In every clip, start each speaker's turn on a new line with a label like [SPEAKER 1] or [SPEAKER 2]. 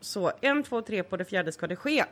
[SPEAKER 1] Så en, två, tre på det fjärde ska det ske.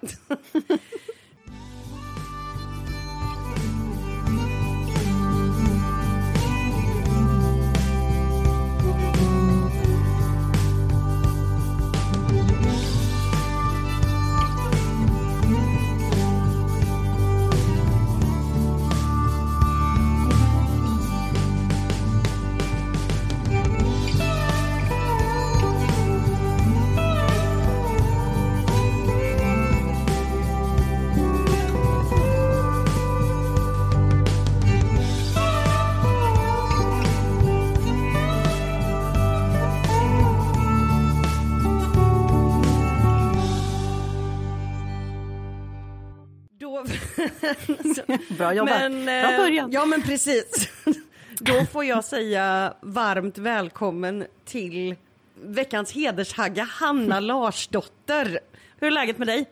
[SPEAKER 2] Bra jobbat.
[SPEAKER 1] Men,
[SPEAKER 2] Bra
[SPEAKER 1] eh,
[SPEAKER 2] början.
[SPEAKER 1] Ja, men precis. Då får jag säga varmt välkommen till veckans hedershagga Hanna Larsdotter. Hur är läget med dig?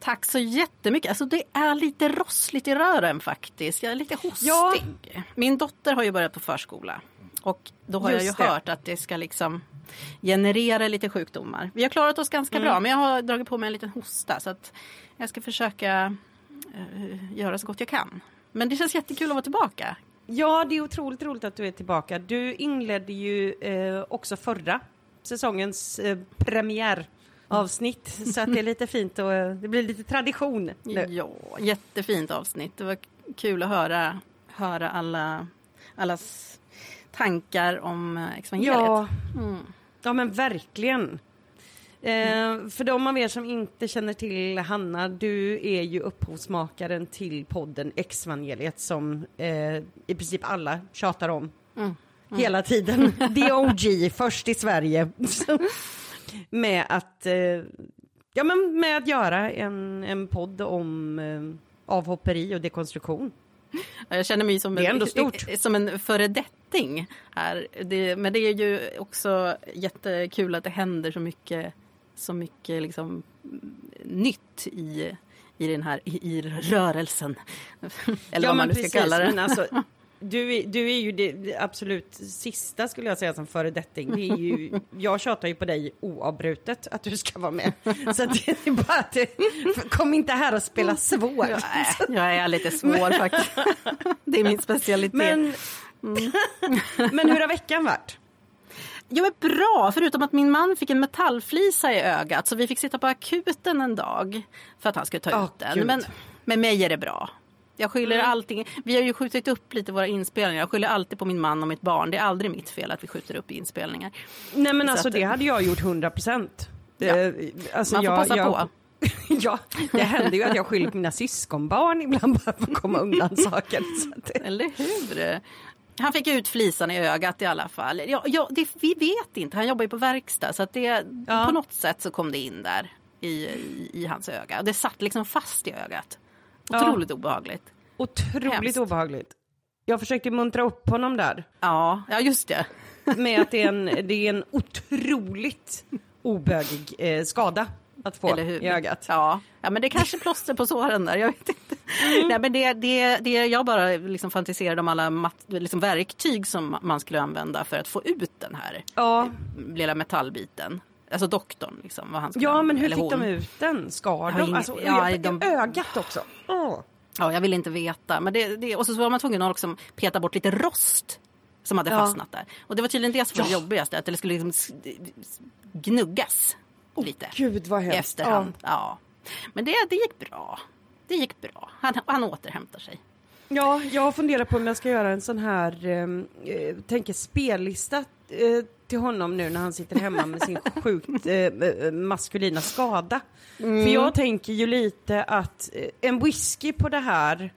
[SPEAKER 2] Tack så jättemycket. Alltså det är lite rossligt i rören faktiskt. Jag är lite hostig.
[SPEAKER 1] Ja.
[SPEAKER 2] Min dotter har ju börjat på förskola. Och då har
[SPEAKER 1] Just
[SPEAKER 2] jag
[SPEAKER 1] det.
[SPEAKER 2] ju hört att det ska liksom generera lite sjukdomar. Vi har klarat oss ganska
[SPEAKER 1] Mm.
[SPEAKER 2] bra men jag har dragit på mig en liten hosta så att jag ska försöka göra så gott jag kan. Men det känns jättekul att vara tillbaka.
[SPEAKER 1] Ja, det är otroligt roligt att du är tillbaka. Du inledde ju eh, också förra säsongens eh, premiäravsnitt så att det är lite fint och eh, det blir lite tradition nu.
[SPEAKER 2] Ja, jättefint avsnitt. Det var kul att höra, höra alla, allas tankar om eh, evangeliet.
[SPEAKER 1] Ja,
[SPEAKER 2] Mm.
[SPEAKER 1] ja men verkligen. Eh, för de av er som inte känner till Hanna, du är ju upphovsmakaren till podden Exvangeliet som eh, i princip alla tjatar om
[SPEAKER 2] Mm.
[SPEAKER 1] hela tiden. The OG, först i Sverige. med att, eh, ja men med att göra en, en podd om eh, avhopperi och dekonstruktion.
[SPEAKER 2] Ja, Jag känner mig som, en,
[SPEAKER 1] stort.
[SPEAKER 2] som en föredetting här. Det, men det är ju också jättekul att det händer så mycket, så mycket liksom, mm, nytt i, i den här i, i rörelsen. Eller vad man nu ska kalla det.
[SPEAKER 1] Alltså, du, är, du är ju det, absolut sista skulle jag säga som föredetting. Det är ju, jag tjatar ju på dig oavbrutet att du ska vara med. Så det är bara att kom inte här och spela svår.
[SPEAKER 2] Ja, äh, jag är lite svår faktiskt. Det är min specialitet.
[SPEAKER 1] Men, men hur har veckan varit?
[SPEAKER 2] Jag är bra, förutom att min man fick en metallflisa i ögat så vi fick sitta på akuten en dag för att han skulle ta
[SPEAKER 1] Åh,
[SPEAKER 2] ut den.
[SPEAKER 1] Gud.
[SPEAKER 2] Men med mig är det bra. Jag skyller allting. Vi har ju skjutit upp lite våra inspelningar. Jag skyller alltid på min man och mitt barn. Det är aldrig mitt fel att vi skjuter upp inspelningar.
[SPEAKER 1] Nej men
[SPEAKER 2] Så
[SPEAKER 1] alltså
[SPEAKER 2] att-
[SPEAKER 1] det hade jag gjort 100 procent.
[SPEAKER 2] Ja.
[SPEAKER 1] Alltså,
[SPEAKER 2] Man får passa på.
[SPEAKER 1] ja, det händer ju att jag skyller på mina syskonbarn ibland bara för att komma undan det,
[SPEAKER 2] Eller hur? Han fick ut flisan i ögat i alla fall. Ja, ja, det, vi vet inte. Han jobbar ju på verkstad så att det,
[SPEAKER 1] Ja.
[SPEAKER 2] på något sätt så kom det in där i, i, i hans öga. Det satt liksom fast i ögat.
[SPEAKER 1] Ja.
[SPEAKER 2] Otroligt obehagligt.
[SPEAKER 1] otroligt
[SPEAKER 2] Hemskt.
[SPEAKER 1] obehagligt. Jag försökte muntra upp honom där.
[SPEAKER 2] Ja, ja just det.
[SPEAKER 1] med att det är en, det är en otroligt obögig eh, skada att få i ögat.
[SPEAKER 2] Ja. ja, men det är kanske plåster på såren där. Jag vet inte.
[SPEAKER 1] Mm.
[SPEAKER 2] Nej, men det, det, det, jag bara liksom fantiserade om alla mat, liksom verktyg som man skulle använda för att få ut den här
[SPEAKER 1] Ja,
[SPEAKER 2] lilla metallbiten. Alltså doktorn, liksom, vad han skulle
[SPEAKER 1] ja men hur fick
[SPEAKER 2] hon.
[SPEAKER 1] de ut den? Skar
[SPEAKER 2] Ja,
[SPEAKER 1] de? Alltså,
[SPEAKER 2] ja, de-
[SPEAKER 1] ögat också? Åh.
[SPEAKER 2] Ja, jag vill inte veta. Men det, det, och så var man tvungen att liksom peta bort lite rost som hade
[SPEAKER 1] Ja.
[SPEAKER 2] fastnat där. Och det var tydligen det som var det
[SPEAKER 1] Ja.
[SPEAKER 2] jobbigaste, att det skulle liksom gnuggas lite
[SPEAKER 1] Gud vad hemskt.
[SPEAKER 2] efterhand. Ja. Men det, det gick bra. Det gick bra. Han, han återhämtar sig.
[SPEAKER 1] Ja, jag funderar på om jag ska göra en sån här, eh, eh, tänker spellista eh, till honom nu när han sitter hemma med sin sjukt eh, eh, maskulina skada.
[SPEAKER 2] Mm.
[SPEAKER 1] För jag tänker ju lite att eh, en whisky på det här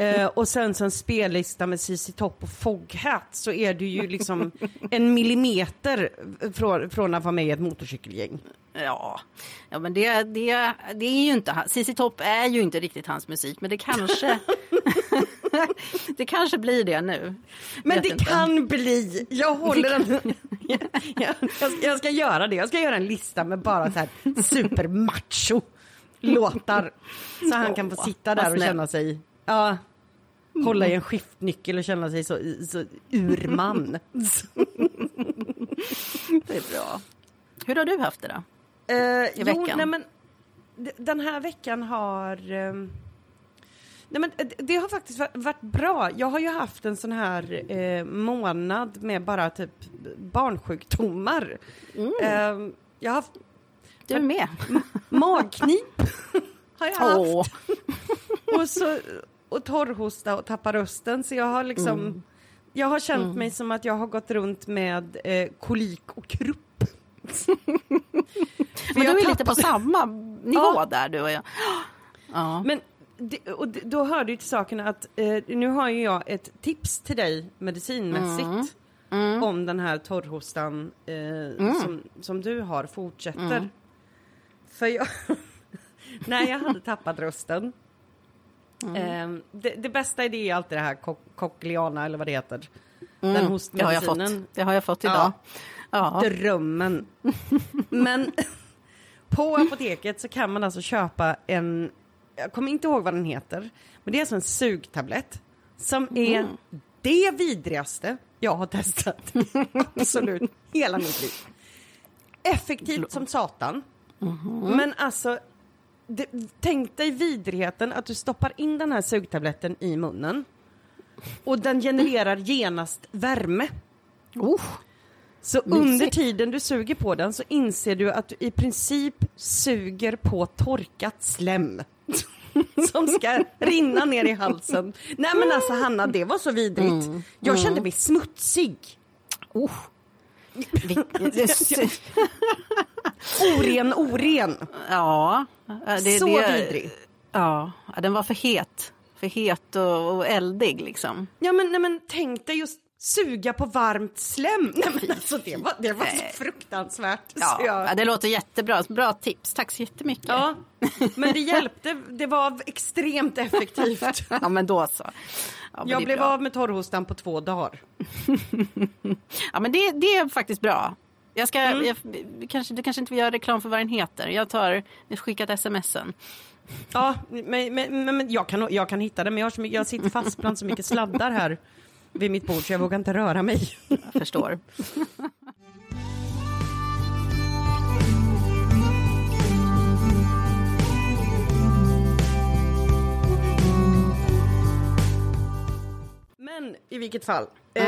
[SPEAKER 1] eh, och sen så en spellista med ZZ Top och Foghat så är det ju liksom en millimeter från, från att vara med i ett motorcykelgäng.
[SPEAKER 2] Ja, ja men det, det, det är ju inte han- ZZ Top är ju inte riktigt hans musik, men det kanske det kanske blir det nu.
[SPEAKER 1] Men det
[SPEAKER 2] inte.
[SPEAKER 1] kan bli. Jag håller en... jag, jag, ska, jag ska göra det. Jag ska göra en lista med bara så här supermacho låtar. Så han kan få sitta där och känna sig... Ja, hålla i en skiftnyckel och känna sig så, så urman.
[SPEAKER 2] Det är bra. Hur har du haft det då?
[SPEAKER 1] Eh,
[SPEAKER 2] I
[SPEAKER 1] jo,
[SPEAKER 2] veckan?
[SPEAKER 1] nej men den här veckan har... ehm, nej men det, det har faktiskt va- varit bra. Jag har ju haft en sån här eh, månad med bara typ barnsjukdomar. Eh, jag har haft
[SPEAKER 2] Du är med.
[SPEAKER 1] magknip. har jag haft.
[SPEAKER 2] Åh.
[SPEAKER 1] Och, så, och torrhosta och tappa rösten. Så jag har liksom...
[SPEAKER 2] Mm.
[SPEAKER 1] Jag har känt mig som att jag har gått runt med eh, kolik och krupp.
[SPEAKER 2] Men du är lite på
[SPEAKER 1] tappade-
[SPEAKER 2] samma nivå
[SPEAKER 1] Ja.
[SPEAKER 2] där du och jag. Ja.
[SPEAKER 1] Men det, och det, då hör ju till saken att eh, nu har ju jag ett tips till dig medicinmässigt
[SPEAKER 2] Mm.
[SPEAKER 1] om den här torrhostan eh, som, som du har fortsätter.
[SPEAKER 2] Mm.
[SPEAKER 1] För jag, när jag hade tappat rösten
[SPEAKER 2] Mm.
[SPEAKER 1] eh, det, det bästa är det alltid det här co- cochleana eller vad det heter. Den
[SPEAKER 2] Mm. Det har jag
[SPEAKER 1] hostmedicinen.
[SPEAKER 2] fått. Det har jag fått idag. Ja.
[SPEAKER 1] Drömmen. Men på apoteket så kan man alltså köpa en, jag kommer inte ihåg vad den heter, men det är alltså en sugtablett som är
[SPEAKER 2] Mm.
[SPEAKER 1] det vidrigaste jag har testat. Absolut, hela mitt liv. Effektivt som satan.
[SPEAKER 2] Mhm.
[SPEAKER 1] Men alltså, det, tänk dig vidrigheten att du stoppar in den här sugtabletten i munnen och den genererar genast värme.
[SPEAKER 2] Oh.
[SPEAKER 1] Så
[SPEAKER 2] Mysigt.
[SPEAKER 1] under tiden du suger på den så inser du att du i princip suger på torkat slem. Som ska rinna ner i halsen. Nej men alltså Hanna, det var så vidrigt.
[SPEAKER 2] Mm.
[SPEAKER 1] Jag kände mig smutsig.
[SPEAKER 2] Oh.
[SPEAKER 1] Oren, oren.
[SPEAKER 2] Ja. Det,
[SPEAKER 1] så
[SPEAKER 2] det,
[SPEAKER 1] vidrig.
[SPEAKER 2] Ja, ja, den var för het. För het och, och eldig liksom.
[SPEAKER 1] Ja men, nej, men tänk dig just suga på varmt slem. Nej, men alltså, det, var, det var så fruktansvärt.
[SPEAKER 2] Ja,
[SPEAKER 1] Så jag,
[SPEAKER 2] ja, det låter jättebra. Bra tips. Tack så jättemycket.
[SPEAKER 1] ja, men det hjälpte. Det var extremt effektivt.
[SPEAKER 2] Ja, men då så. Ja,
[SPEAKER 1] Jag blev
[SPEAKER 2] bra.
[SPEAKER 1] av med torrhostan på två dagar.
[SPEAKER 2] Ja, men det, det är faktiskt bra. Jag ska,
[SPEAKER 1] Mm.
[SPEAKER 2] jag, kanske, du kanske inte vill göra reklam för vad den heter. Jag tar, jag skickar ett sms sen.
[SPEAKER 1] Ja, men, men, men, jag, kan, jag kan hitta det, men jag, har så mycket, jag sitter fast bland så mycket sladdar här vid mitt bord så jag vågar inte röra mig.
[SPEAKER 2] Jag förstår.
[SPEAKER 1] Men i vilket fall, eh,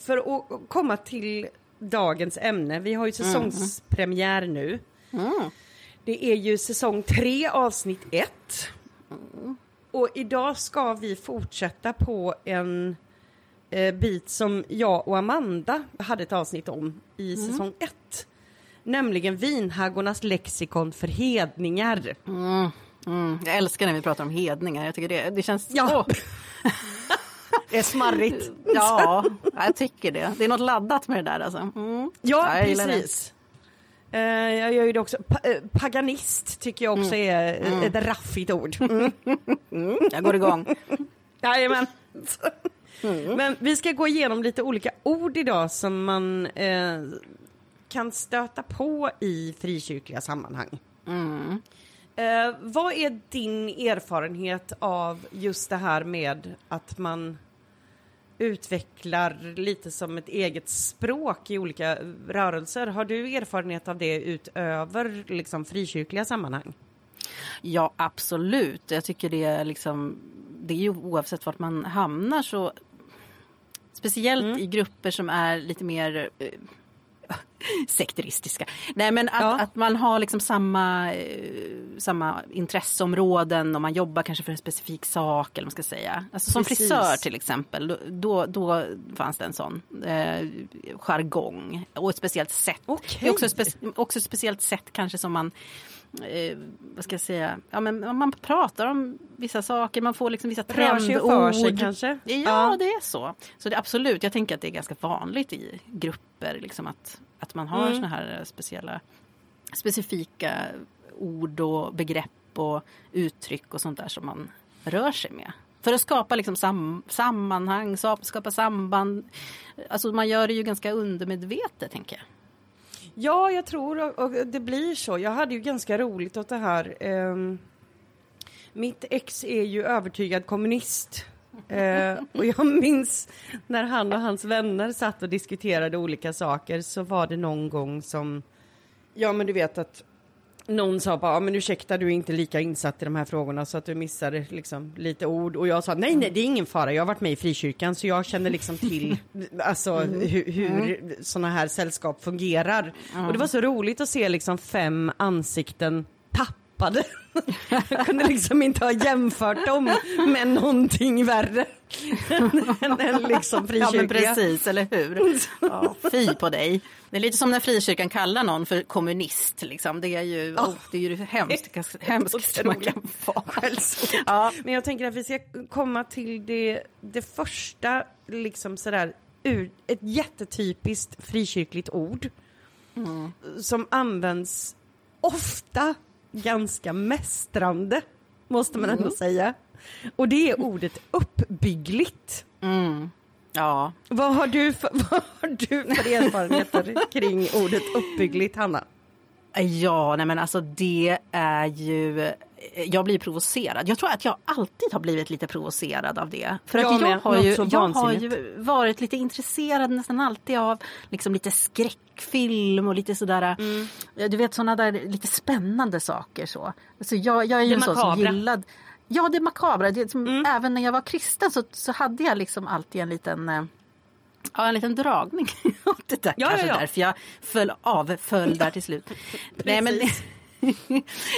[SPEAKER 1] för att komma till dagens ämne, vi har ju säsongspremiär nu. Det är ju säsong tre avsnitt ett. Och idag ska vi fortsätta på en eh, bit som jag och Amanda hade ett avsnitt om i säsong ett. Nämligen vinhaggornas lexikon för hedningar.
[SPEAKER 2] Mm, jag älskar när vi pratar om hedningar. Jag tycker det, det känns...
[SPEAKER 1] Ja.
[SPEAKER 2] Åh,
[SPEAKER 1] Det är smarrigt.
[SPEAKER 2] ja, jag tycker det. Det är något laddat med det där alltså. Mm.
[SPEAKER 1] Ja,
[SPEAKER 2] jag
[SPEAKER 1] precis. Eh, jag gör ju det också. Pa eh, paganist tycker jag också är eh, ett raffigt ord. Mm.
[SPEAKER 2] Jag går igång.
[SPEAKER 1] Jajamän. Men vi ska gå igenom lite olika ord idag som man eh, kan stöta på i frikyrkliga sammanhang. Eh, vad är din erfarenhet av just det här med att man utvecklar lite som ett eget språk i olika rörelser? Har du erfarenhet av det utöver liksom, frikyrkliga sammanhang?
[SPEAKER 2] Ja, absolut. Jag tycker det är liksom... Det är ju oavsett vart man hamnar så... Speciellt
[SPEAKER 1] Mm.
[SPEAKER 2] i grupper som är lite mer eh, sekteristiska. Nej, men att,
[SPEAKER 1] Ja.
[SPEAKER 2] att man har liksom samma, eh, samma intresseområden och man jobbar kanske för en specifik sak eller man ska säga. Alltså som
[SPEAKER 1] Precis.
[SPEAKER 2] frisör till exempel, då, då, fanns det en sån eh, jargong och ett speciellt sätt.
[SPEAKER 1] Okej.
[SPEAKER 2] Det är också, spe, också ett speciellt sätt kanske som man eh, vad ska jag säga, ja, men man pratar om vissa saker, man får liksom vissa
[SPEAKER 1] Rör sig
[SPEAKER 2] trendord.
[SPEAKER 1] för sig kanske?
[SPEAKER 2] Ja,
[SPEAKER 1] Ja.
[SPEAKER 2] det är så. Så det, absolut, jag tänker att det är ganska vanligt i grupper liksom att, att man har
[SPEAKER 1] Mm.
[SPEAKER 2] såna här speciella specifika ord och begrepp och uttryck och sånt där som man rör sig med. För att skapa liksom sam, sammanhang, sa- skapa samband. Alltså man gör det ju ganska undermedvetet tänker jag.
[SPEAKER 1] Ja, jag tror och, och det blir så. Jag hade ju ganska roligt åt det här. Eh, mitt ex är ju övertygad kommunist. Eh, och jag minns när han och hans vänner satt och diskuterade olika saker så var det någon gång som Ja men du vet att någon sa bara, men ursäkta du är inte lika insatt i de här frågorna så att du missade liksom lite ord och jag sa nej nej det är ingen fara, jag har varit med i frikyrkan så jag känner liksom till alltså
[SPEAKER 2] Mm.
[SPEAKER 1] hur, hur sådana här sällskap fungerar. Och det var så roligt att se liksom fem ansikten tappade. jag kunde liksom inte ha jämfört dem med någonting värre än, än liksom
[SPEAKER 2] Ja
[SPEAKER 1] frikyrkliga.
[SPEAKER 2] men precis, eller hur? Ja, fy på dig. Det är lite som när frikyrkan kallar någon för kommunist. Liksom. Det är ju oh, det, är ju det hemskaste, hemskaste man kan vara. Ja.
[SPEAKER 1] Men jag tänker att vi ska komma till det, det första, liksom sådär, ur, ett jättetypiskt frikyrkligt ord. Som används ofta ganska mästrande, måste man ändå säga. Och det är ordet uppbyggligt.
[SPEAKER 2] Ja,
[SPEAKER 1] Vad har du för, vad har du för erfarenheter kring ordet uppbyggligt, Hanna?
[SPEAKER 2] Ja, nej men alltså det är ju... Jag blir provocerad. Jag tror att jag alltid har blivit lite provocerad av det. För
[SPEAKER 1] Jag
[SPEAKER 2] att jag,
[SPEAKER 1] med.
[SPEAKER 2] har ju, jag har ju varit lite intresserad nästan alltid av liksom lite skräckfilm och lite sådär,
[SPEAKER 1] Mm.
[SPEAKER 2] du vet sådana där lite spännande saker så. så jag, jag är ju en sån som gillad Ja, det makabra. Det, som,
[SPEAKER 1] Mm.
[SPEAKER 2] Även när jag var kristen så, så hade jag liksom alltid en liten eh, Ja, en liten dragning åt det där.
[SPEAKER 1] Ja,
[SPEAKER 2] Kanske
[SPEAKER 1] ja, ja.
[SPEAKER 2] därför jag föll av, föll där till slut. Nej, men.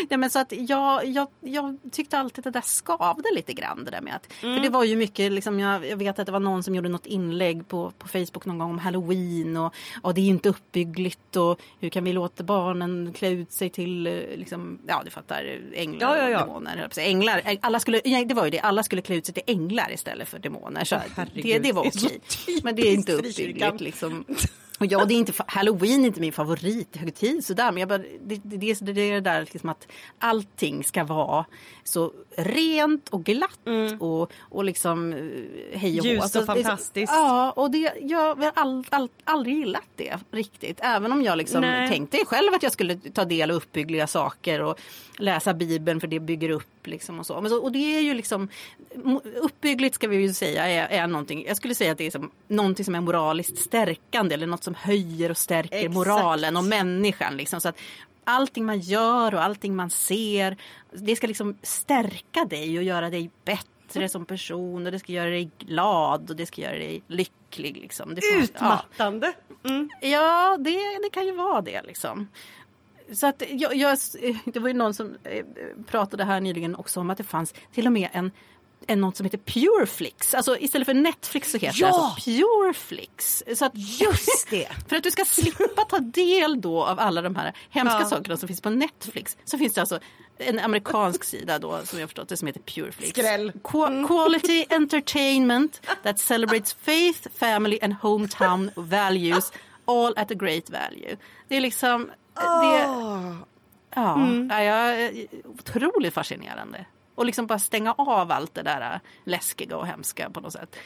[SPEAKER 2] Nej, men så att jag, jag, jag tyckte alltid det där skavde lite grann det där med att, för det var ju mycket liksom, jag, jag vet att det var någon som gjorde något inlägg på, på Facebook någon gång om halloween och, och det är inte uppbyggligt och hur kan vi låta barnen klä ut sig till, eh, liksom, ja du fattar, änglar
[SPEAKER 1] Ja, ja, ja.
[SPEAKER 2] och demoner. att. Änglar, alla skulle, det var ju det, alla skulle klä ut sig till änglar istället för demoner. Så det,
[SPEAKER 1] herregud,
[SPEAKER 2] det var
[SPEAKER 1] det så
[SPEAKER 2] okej. Men det är inte uppbyggligt liksom. Och ja, det är inte, Halloween är inte min favorithögtid sådär, men jag bara, det, det, det, är det där liksom att allting ska vara så rent och glatt och, och liksom eh, hej och.
[SPEAKER 1] Ljust och
[SPEAKER 2] det är så-
[SPEAKER 1] fantastiskt.
[SPEAKER 2] Ja, och det, jag har all, all, aldrig gillat det riktigt. Även om jag liksom
[SPEAKER 1] Nej.
[SPEAKER 2] tänkte själv att jag skulle ta del av uppbyggliga saker och läsa Bibeln för det bygger upp liksom och så. Men så, och det är ju liksom uppbyggligt ska vi ju säga är, är någonting. Jag skulle säga att det är som, någonting som är moraliskt stärkande eller något som höjer och stärker
[SPEAKER 1] Exakt.
[SPEAKER 2] moralen och människan liksom. Så att allting man gör och allting man ser, det ska liksom stärka dig och göra dig bättre som person och det ska göra dig glad och det ska göra dig lycklig liksom. Det får- ja.
[SPEAKER 1] Utmattande. Mm.
[SPEAKER 2] Ja, det, det kan ju vara det liksom. Så att jag, jag, det var ju någon som eh, pratade här nyligen också om att det fanns till och med en, en något som heter Pureflix. Alltså istället för Netflix så heter
[SPEAKER 1] Ja!
[SPEAKER 2] det alltså Pureflix. Så att,
[SPEAKER 1] Just det.
[SPEAKER 2] för att du ska slippa ta del då av alla de här hemska
[SPEAKER 1] Ja.
[SPEAKER 2] sakerna som finns på Netflix så finns det alltså en amerikansk sida då som jag förstått det som heter Pureflix.
[SPEAKER 1] Skräll.
[SPEAKER 2] Qua- Quality entertainment that celebrates faith, family and hometown values all at a great value. Det är liksom det,
[SPEAKER 1] Åh.
[SPEAKER 2] ja, ja, jag, otroligt fascinerande. Och liksom bara stänga av allt det där äh, läskiga och hemska på något sätt.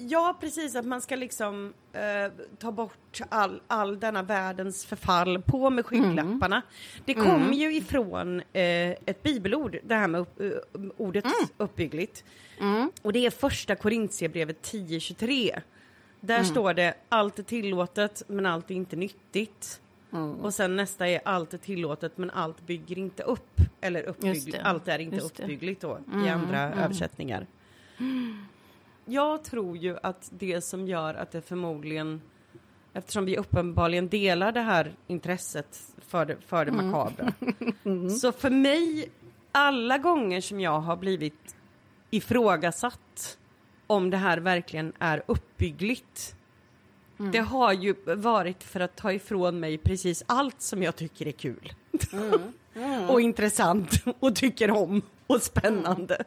[SPEAKER 1] Ja, precis. Att man ska liksom eh, ta bort all, all denna världens förfall. På med skygglapparna. Det kommer ju ifrån eh, ett bibelord, det här med upp, eh, ordet uppbyggligt. Och det är första Korintierbrevet 10.23. Där står det allt är tillåtet men allt är inte nyttigt. Och sen nästa är allt är tillåtet men allt bygger inte upp. Eller uppbyggligt, allt är inte
[SPEAKER 2] Just
[SPEAKER 1] uppbyggligt då i andra översättningar. Jag tror ju att det som gör att det förmodligen, eftersom vi uppenbarligen delar det här intresset för det, för det makabra. Så för mig, alla gånger som jag har blivit ifrågasatt om det här verkligen är uppbyggligt. Det har ju varit för att ta ifrån mig precis allt som jag tycker är kul. och intressant och tycker om och spännande.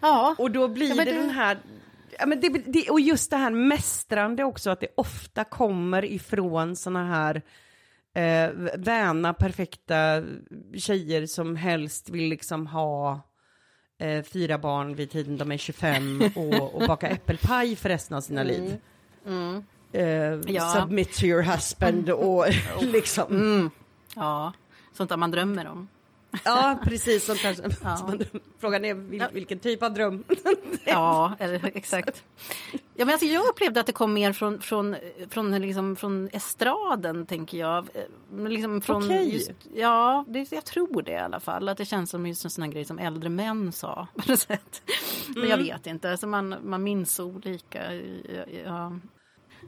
[SPEAKER 2] Ja,
[SPEAKER 1] Och då blir
[SPEAKER 2] Ja,
[SPEAKER 1] det,
[SPEAKER 2] det-
[SPEAKER 1] den här Ja, men det, det, och just det här mästrande också, att det ofta kommer ifrån såna här eh, väna, perfekta tjejer som helst vill liksom ha eh, fyra barn vid tiden de är 25 och, och baka äppelpaj för resten av sina liv. Eh,
[SPEAKER 2] Ja.
[SPEAKER 1] Submit to your husband och liksom.
[SPEAKER 2] ja, sånt där man drömmer om.
[SPEAKER 1] Ja, precis. Sånt där.
[SPEAKER 2] Ja.
[SPEAKER 1] som- Frågan är vil, vilken typ av dröm.
[SPEAKER 2] Ja, eller, exakt. Ja, men alltså, jag upplevde att det kom mer från, från, från, liksom, från estraden, tänker jag. Eh, Liksom från
[SPEAKER 1] Okej.
[SPEAKER 2] just, ja, det, jag tror det i alla fall. Att det känns som just en sån här grej som äldre män sa. På något sätt. Men jag vet inte, alltså, man, man minns olika. Ja.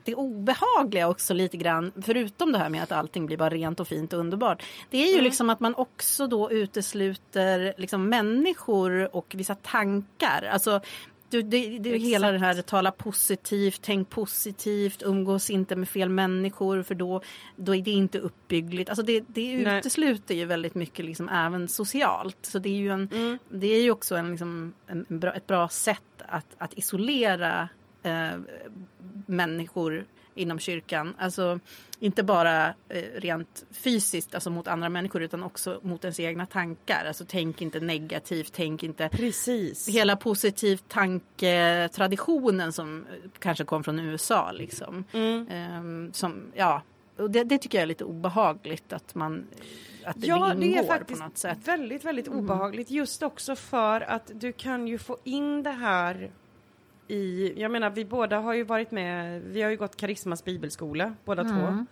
[SPEAKER 2] Det obehagliga också lite grann, förutom det här med att allting blir bara rent och fint och underbart. Det är ju liksom att man också då utesluter liksom människor och vissa tankar. Alltså, du, det, det hela det här tala positivt, tänk positivt, umgås inte med fel människor för då, då är det inte uppbyggligt. Alltså det, det
[SPEAKER 1] Nej.
[SPEAKER 2] utesluter ju väldigt mycket liksom även socialt. Så det är ju, en, det är ju också en, liksom, en bra, ett bra sätt att, att isolera eh, människor inom kyrkan. Alltså inte bara eh, rent fysiskt, alltså mot andra människor utan också mot ens egna tankar. Alltså tänk inte negativt, tänk inte
[SPEAKER 1] Precis.
[SPEAKER 2] hela positiv tanketraditionen som eh, kanske kom från USA. Liksom.
[SPEAKER 1] Mm.
[SPEAKER 2] Ehm, som, ja, och det, det tycker jag är lite obehagligt att man att det
[SPEAKER 1] Ja,
[SPEAKER 2] ingår
[SPEAKER 1] det är
[SPEAKER 2] på
[SPEAKER 1] faktiskt
[SPEAKER 2] något sätt.
[SPEAKER 1] väldigt, väldigt obehagligt. Just också för att du kan ju få in det här i, jag menar vi båda har ju varit med, vi har ju gått Karismas bibelskola båda två.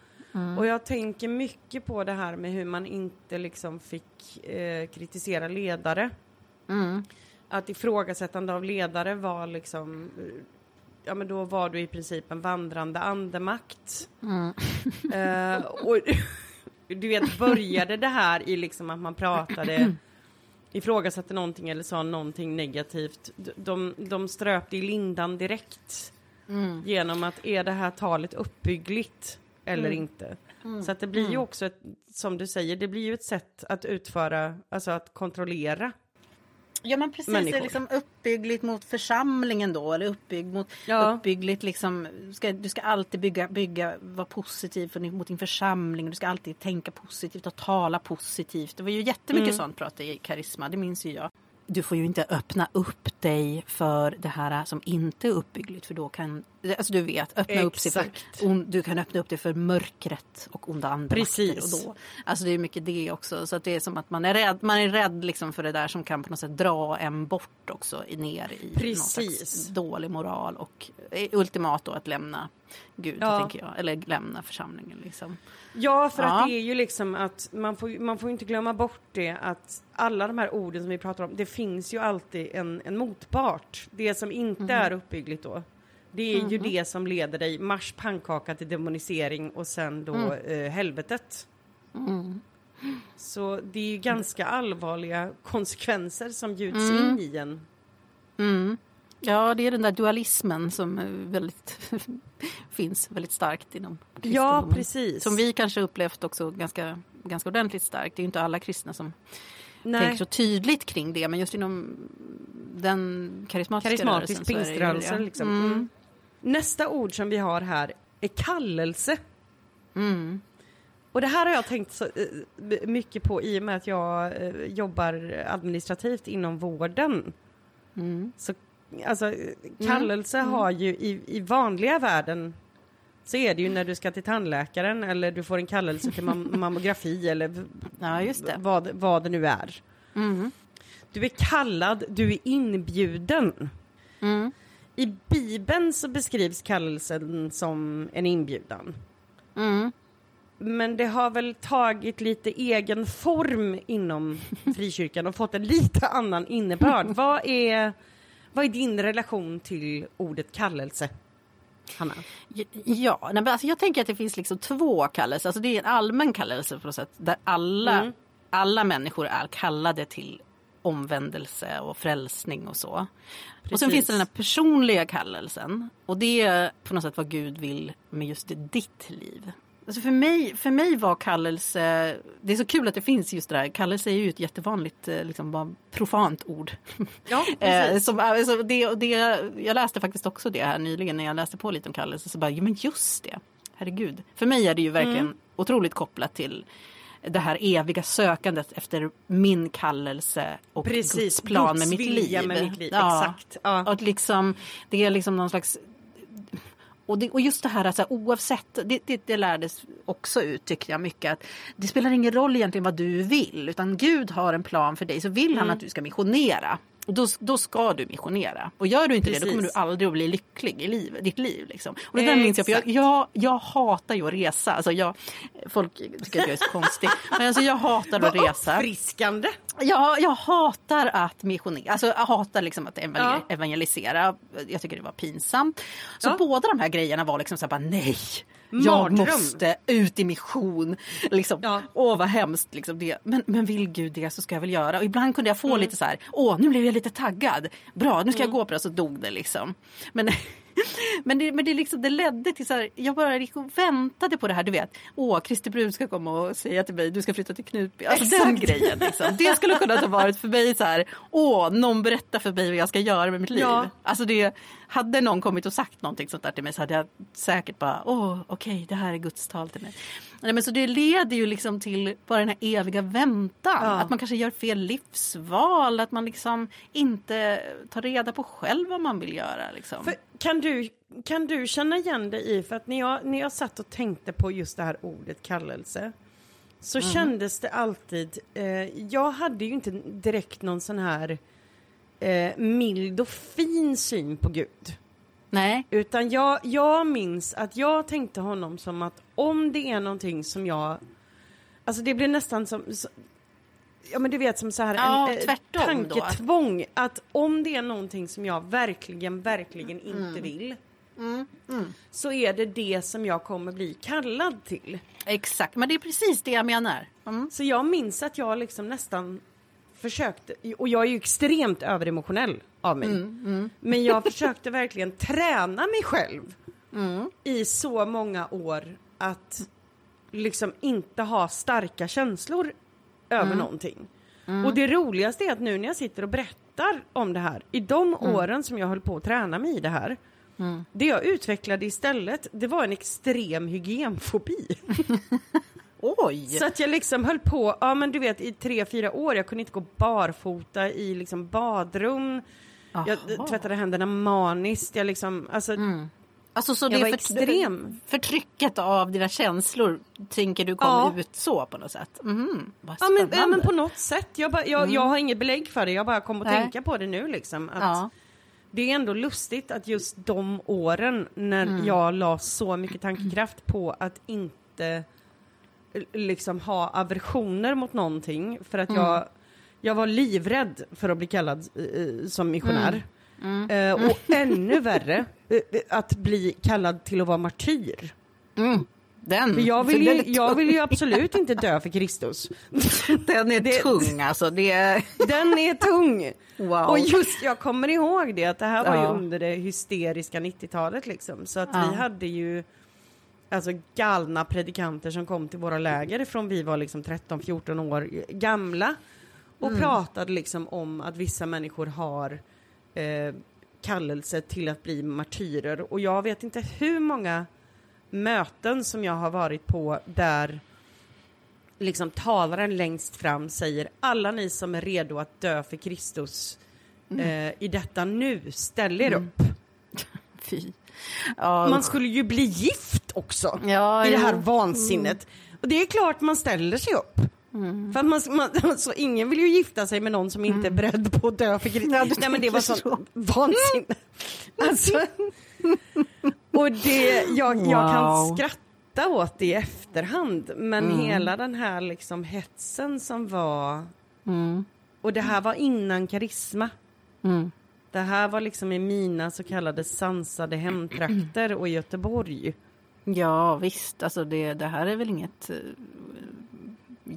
[SPEAKER 1] Och jag tänker mycket på det här med hur man inte liksom fick eh, kritisera ledare.
[SPEAKER 2] Mm.
[SPEAKER 1] Att ifrågasättande av ledare var liksom, eh, ja men då var du i princip en vandrande andemakt.
[SPEAKER 2] Mm.
[SPEAKER 1] Eh, och du vet, började det här i liksom att man pratade ifrågasatte någonting eller sa någonting negativt. De, de ströp det i lindan direkt.
[SPEAKER 2] Mm.
[SPEAKER 1] Genom att är det här talet uppbyggligt eller
[SPEAKER 2] Mm.
[SPEAKER 1] inte? Så att det blir ju också, ett, som du säger, det blir ju ett sätt att utföra, alltså att kontrollera.
[SPEAKER 2] Ja men precis, det
[SPEAKER 1] människor.
[SPEAKER 2] är liksom uppbyggligt mot församlingen då eller uppbyggt mot
[SPEAKER 1] Ja.
[SPEAKER 2] uppbyggligt liksom ska, du ska alltid bygga, bygga vara positiv för, mot din församling. Du ska alltid tänka positivt och tala positivt. Det var ju jättemycket
[SPEAKER 1] Mm.
[SPEAKER 2] sånt prat i Karisma, det minns ju jag. Du får ju inte öppna upp dig för det här som inte är uppbyggligt för då kan, alltså du vet, öppna upp sig för,
[SPEAKER 1] Exakt.
[SPEAKER 2] du kan öppna upp dig för mörkret och onda andra
[SPEAKER 1] Precis.
[SPEAKER 2] makter och då Alltså det är mycket det också. Så det är som att man är rädd, man är rädd liksom för det där som kan på något sätt dra en bort också ner i
[SPEAKER 1] Precis.
[SPEAKER 2] dålig moral och eh, ultimat då att lämna Gud
[SPEAKER 1] Ja.
[SPEAKER 2] tänker jag. Eller lämna församlingen liksom.
[SPEAKER 1] Ja, för
[SPEAKER 2] Ja.
[SPEAKER 1] att det är ju liksom att man får, man får inte glömma bort det att alla de här orden som vi pratar om, det finns ju alltid en, en motpart. Det som inte
[SPEAKER 2] Mhm.
[SPEAKER 1] är uppbyggligt då. Det är ju det som leder dig marsch pannkaka till demonisering och sen då
[SPEAKER 2] Mm.
[SPEAKER 1] eh, helvetet. Så det är ju ganska allvarliga konsekvenser som bjuds
[SPEAKER 2] Mm.
[SPEAKER 1] in i en.
[SPEAKER 2] Mm. Ja, det är den där dualismen som eh, väldigt finns väldigt starkt inom
[SPEAKER 1] Ja,
[SPEAKER 2] kristendomen.
[SPEAKER 1] precis.
[SPEAKER 2] Som vi kanske upplevt också ganska, ganska ordentligt starkt. Det är ju inte alla kristna som tänker
[SPEAKER 1] Nej,
[SPEAKER 2] så tydligt kring det. Men just inom den karismatiska
[SPEAKER 1] karismatisk
[SPEAKER 2] rörelsen ju
[SPEAKER 1] pingströrelse liksom.
[SPEAKER 2] Mm.
[SPEAKER 1] Mm. Nästa ord som vi har här är kallelse.
[SPEAKER 2] Mm.
[SPEAKER 1] Och det här har jag tänkt så, eh, mycket på i och med att jag eh, jobbar administrativt inom vården.
[SPEAKER 2] Mm.
[SPEAKER 1] Så, alltså, eh, kallelse har ju i, i vanliga världen så är det ju när du ska till tandläkaren eller du får en kallelse till mam- mammografi eller
[SPEAKER 2] Ja, just det.
[SPEAKER 1] vad, vad det nu är.
[SPEAKER 2] Mm.
[SPEAKER 1] Du är kallad, du är inbjuden.
[SPEAKER 2] Mm.
[SPEAKER 1] I Bibeln så beskrivs kallelsen som en inbjudan.
[SPEAKER 2] Mm.
[SPEAKER 1] Men det har väl tagit lite egen form inom frikyrkan och fått en lite annan innebörd. Vad är, vad är din relation till ordet kallelse? Hanna?
[SPEAKER 2] Ja, nej, men alltså jag tänker att det finns liksom två kallelser. Alltså det är en allmän kallelse på något sätt där alla,
[SPEAKER 1] Mm.
[SPEAKER 2] alla människor är kallade till omvändelse och frälsning och så. Och sen
[SPEAKER 1] Precis.
[SPEAKER 2] finns det den här personliga kallelsen och det är på något sätt vad Gud vill med just ditt liv. Alltså för, mig, för mig var kallelse, det är så kul att det finns just det där, kallelse är ju ett jättevanligt eh, liksom bara profant ord.
[SPEAKER 1] Ja,
[SPEAKER 2] Eh,
[SPEAKER 1] precis.
[SPEAKER 2] som, alltså det, det, jag läste faktiskt också det här nyligen när jag läste på lite om kallelse. Så bara, ja men just det. Herregud. För mig är det ju verkligen
[SPEAKER 1] Mm.
[SPEAKER 2] otroligt kopplat till det här eviga sökandet efter min kallelse och
[SPEAKER 1] Precis,
[SPEAKER 2] Guds plan med
[SPEAKER 1] Guds
[SPEAKER 2] mitt
[SPEAKER 1] vilja
[SPEAKER 2] liv.
[SPEAKER 1] med mitt liv,
[SPEAKER 2] Ja.
[SPEAKER 1] exakt. Ja.
[SPEAKER 2] Och att liksom, det är liksom någon slags och, det, och just det här alltså, oavsett, det, det, det lärdes också ut tycker jag mycket att det spelar ingen roll egentligen vad du vill utan Gud har en plan för dig så vill han att du ska missionera. Då, då ska du missionera. Och gör du inte
[SPEAKER 1] Precis.
[SPEAKER 2] det då kommer du aldrig att bli lycklig i liv, ditt liv. Liksom. Och det där minns jag, för jag, jag, jag hatar ju att resa. Alltså jag, folk tycker att jag är så konstig. Men alltså jag hatar att resa.
[SPEAKER 1] uppfriskande.
[SPEAKER 2] Jag, jag hatar att missionera, alltså jag hatar liksom att evangel-
[SPEAKER 1] Ja.
[SPEAKER 2] evangelisera. Jag tycker det var pinsamt. Så
[SPEAKER 1] Ja.
[SPEAKER 2] båda de här grejerna var liksom så här bara nej. Jag måste ut i mission. Liksom.
[SPEAKER 1] Ja.
[SPEAKER 2] Åh vad hemskt. Liksom det. Men, men vill Gud det så ska jag väl göra. Och ibland kunde jag få
[SPEAKER 1] Mm.
[SPEAKER 2] lite så här, åh nu blev jag lite taggad. Bra, nu ska jag gå på det. Så dog det liksom. Men, men, det, men det, liksom, det ledde till så här, jag bara gick och väntade på det här. Du vet, åh Christer Brun ska komma och säga till mig, du ska flytta till Knutby. Alltså den
[SPEAKER 1] Exakt.
[SPEAKER 2] grejen. Liksom. Det skulle kunna ha varit för mig så här, åh någon berättar för mig vad jag ska göra med mitt liv.
[SPEAKER 1] Ja.
[SPEAKER 2] Alltså det, hade någon kommit och sagt någonting sånt där till mig så hade jag säkert bara, åh okej det här är Guds tal till mig. Nej, men så det leder ju liksom till bara den här eviga väntan.
[SPEAKER 1] Ja.
[SPEAKER 2] Att man kanske gör fel livsval, att man liksom inte tar reda på själv vad man vill göra. Liksom.
[SPEAKER 1] För kan, du, kan du känna igen dig i, för att när jag, när jag satt och tänkte på just det här ordet kallelse så
[SPEAKER 2] Mm.
[SPEAKER 1] kändes det alltid, eh, jag hade ju inte direkt någon sån här eh, mild och fin syn på Gud.
[SPEAKER 2] Nej.
[SPEAKER 1] Utan jag, jag minns att jag tänkte honom som att om det är någonting som jag, alltså det blir nästan som, så, ja men du vet som så här
[SPEAKER 2] Ja,
[SPEAKER 1] en eh,
[SPEAKER 2] tvärtom då.
[SPEAKER 1] tanketvång. Att om det är någonting som jag verkligen, verkligen inte
[SPEAKER 2] Mm.
[SPEAKER 1] vill. Så är det det som jag kommer bli kallad till.
[SPEAKER 2] Exakt, men det är precis det jag menar. Mm.
[SPEAKER 1] Så jag minns att jag liksom nästan försökte, och jag är ju extremt överemotionell av mig.
[SPEAKER 2] Mm,
[SPEAKER 1] Men jag försökte verkligen träna mig själv
[SPEAKER 2] Mm.
[SPEAKER 1] i så många år att liksom inte ha starka känslor över
[SPEAKER 2] Mm.
[SPEAKER 1] någonting. Och det roligaste är att nu när jag sitter och berättar om det här, i de
[SPEAKER 2] Mm.
[SPEAKER 1] åren som jag höll på att träna mig i det här, det jag utvecklade istället, det var en extrem hygienfobi.
[SPEAKER 2] Oj!
[SPEAKER 1] Så att jag liksom höll på, ja men du vet i tre, fyra år, jag kunde inte gå barfota i liksom badrum. Jag
[SPEAKER 2] Aha.
[SPEAKER 1] tvättade händerna maniskt, jag liksom, alltså
[SPEAKER 2] Alltså så
[SPEAKER 1] Jag
[SPEAKER 2] det
[SPEAKER 1] var extrem.
[SPEAKER 2] förtrycket av dina känslor tänker du kom
[SPEAKER 1] Ja.
[SPEAKER 2] ut så på något sätt? Vad
[SPEAKER 1] Ja men, ja men på något sätt, jag, bara, jag, jag har inget belägg för det, jag bara kom att
[SPEAKER 2] Nej.
[SPEAKER 1] tänka på det nu liksom. Att
[SPEAKER 2] Ja.
[SPEAKER 1] Det är ändå lustigt att just de åren när jag la så mycket tankekraft på att inte liksom ha aversioner mot någonting för att jag, jag var livrädd för att bli kallad eh, som missionär. Eh, och ännu värre, eh, eh, att bli kallad till att vara martyr.
[SPEAKER 2] Mm. Den,
[SPEAKER 1] För jag, vill ju, jag vill ju absolut inte dö för Kristus.
[SPEAKER 2] Den är
[SPEAKER 1] det-
[SPEAKER 2] tung alltså. Det är...
[SPEAKER 1] Den är tung.
[SPEAKER 2] Wow.
[SPEAKER 1] Och just, jag kommer ihåg det, att det här var ju under det hysteriska 90-talet liksom. Så att
[SPEAKER 2] Ja.
[SPEAKER 1] vi hade ju alltså galna predikanter som kom till våra läger från vi var liksom 13-14 år gamla. Och
[SPEAKER 2] Mm.
[SPEAKER 1] pratade liksom om att vissa människor har eh, kallelse till att bli martyrer. Och jag vet inte hur många möten som jag har varit på där liksom talaren längst fram säger alla ni som är redo att dö för Kristus eh, i detta nu, ställ er upp.
[SPEAKER 2] Fy. Ja,
[SPEAKER 1] Man skulle ju bli gift också
[SPEAKER 2] Ja,
[SPEAKER 1] i det här
[SPEAKER 2] jo.
[SPEAKER 1] vansinnet. Och det är klart man ställer sig upp. För att man, man, alltså, ingen vill ju gifta sig med någon som inte är beredd på att dö för Kristus.
[SPEAKER 2] Ja,
[SPEAKER 1] Nej men det var sånt vansinne. Alltså, och det, jag, jag kan
[SPEAKER 2] Wow.
[SPEAKER 1] skratta åt det i efterhand. Men
[SPEAKER 2] Mm.
[SPEAKER 1] hela den här liksom hetsen som var.
[SPEAKER 2] Mm.
[SPEAKER 1] Och det här var innan karisma.
[SPEAKER 2] Mm.
[SPEAKER 1] Det här var liksom i mina så kallade sansade hemtrakter och i Göteborg.
[SPEAKER 2] Ja visst, alltså det, det här är väl inget eh,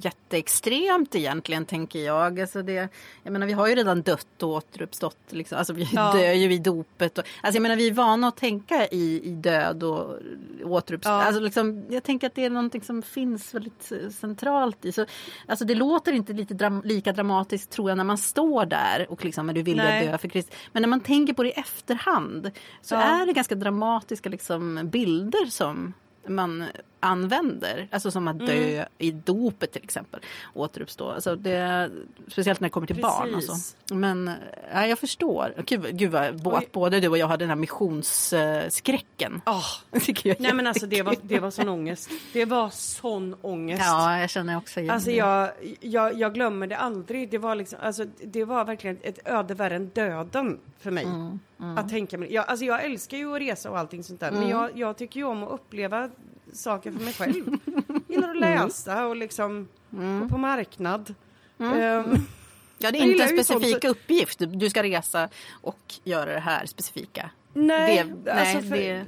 [SPEAKER 2] jätteextremt egentligen tänker jag. Alltså det, jag menar vi har ju redan dött och återuppstått. Liksom. Alltså vi
[SPEAKER 1] Ja.
[SPEAKER 2] dör ju vid dopet. Och, alltså jag menar vi är vana att tänka i, i död och återuppstånd.
[SPEAKER 1] Ja.
[SPEAKER 2] Alltså liksom, jag tänker att det är någonting som finns väldigt centralt i. Så, alltså det låter inte lite dram, lika dramatiskt tror jag när man står där och liksom men du vill
[SPEAKER 1] Nej.
[SPEAKER 2] dö för Kristus. Men när man tänker på det i efterhand så
[SPEAKER 1] Ja.
[SPEAKER 2] är det ganska dramatiska liksom, bilder som man använder. Alltså som att dö
[SPEAKER 1] Mm.
[SPEAKER 2] i dopet till exempel. Återuppstå. Alltså det, speciellt när det kommer till barn.
[SPEAKER 1] Precis.
[SPEAKER 2] Alltså. Men ja, jag förstår. Gud, gud vad både du och jag hade den här missionsskräcken. Är
[SPEAKER 1] nej men alltså det var, det var sån ångest. Det var sån ångest.
[SPEAKER 2] Ja, jag känner också igen
[SPEAKER 1] Alltså jag, jag, jag glömmer det aldrig. Det var, liksom, alltså, det var verkligen ett öde värre än döden för mig.
[SPEAKER 2] Mm,
[SPEAKER 1] Att tänka mig. Jag, alltså jag älskar ju att resa och allting sånt där.
[SPEAKER 2] Mm.
[SPEAKER 1] Men jag, jag tycker ju om att uppleva saker för mig själv. Gillar
[SPEAKER 2] Mm.
[SPEAKER 1] att läsa och liksom gå på marknad.
[SPEAKER 2] Mm.
[SPEAKER 1] Ehm,
[SPEAKER 2] Ja, det är inte en
[SPEAKER 1] sånt,
[SPEAKER 2] specifik
[SPEAKER 1] så-
[SPEAKER 2] uppgift. Du ska resa och göra det här specifika.
[SPEAKER 1] nej,
[SPEAKER 2] Det-
[SPEAKER 1] alltså
[SPEAKER 2] nej,
[SPEAKER 1] för,
[SPEAKER 2] det-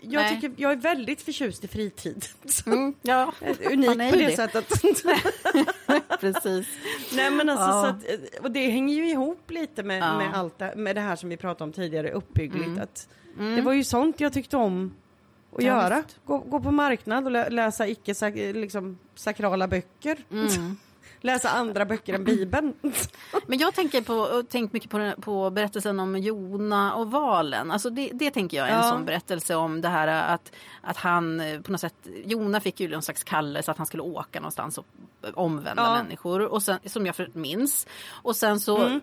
[SPEAKER 1] jag,
[SPEAKER 2] nej.
[SPEAKER 1] tycker, jag är väldigt förtjust i fritid.
[SPEAKER 2] Mm, ja,
[SPEAKER 1] Unik
[SPEAKER 2] Man är
[SPEAKER 1] på det,
[SPEAKER 2] det.
[SPEAKER 1] sättet.
[SPEAKER 2] precis.
[SPEAKER 1] Nej men alltså
[SPEAKER 2] Ja.
[SPEAKER 1] så att, och det hänger ju ihop lite med,
[SPEAKER 2] Ja.
[SPEAKER 1] med allt det, med det här som vi pratade om tidigare, uppbyggligt.
[SPEAKER 2] Mm.
[SPEAKER 1] Att Det var ju sånt jag tyckte om att
[SPEAKER 2] Ja,
[SPEAKER 1] göra. Gå, gå på marknad och lä, läsa icke liksom, sakrala böcker.
[SPEAKER 2] Mm.
[SPEAKER 1] Läsa andra böcker än Bibeln.
[SPEAKER 2] Men jag tänker på, tänkt mycket på, på berättelsen om Jona och valen. Alltså det, det tänker jag är en
[SPEAKER 1] Ja.
[SPEAKER 2] sån berättelse om det här att, att han eh, på något sätt, Jona fick ju någon slags kallelse att han skulle åka någonstans och omvända
[SPEAKER 1] Ja.
[SPEAKER 2] människor. Och sen, som jag minns. Och sen så
[SPEAKER 1] Mm.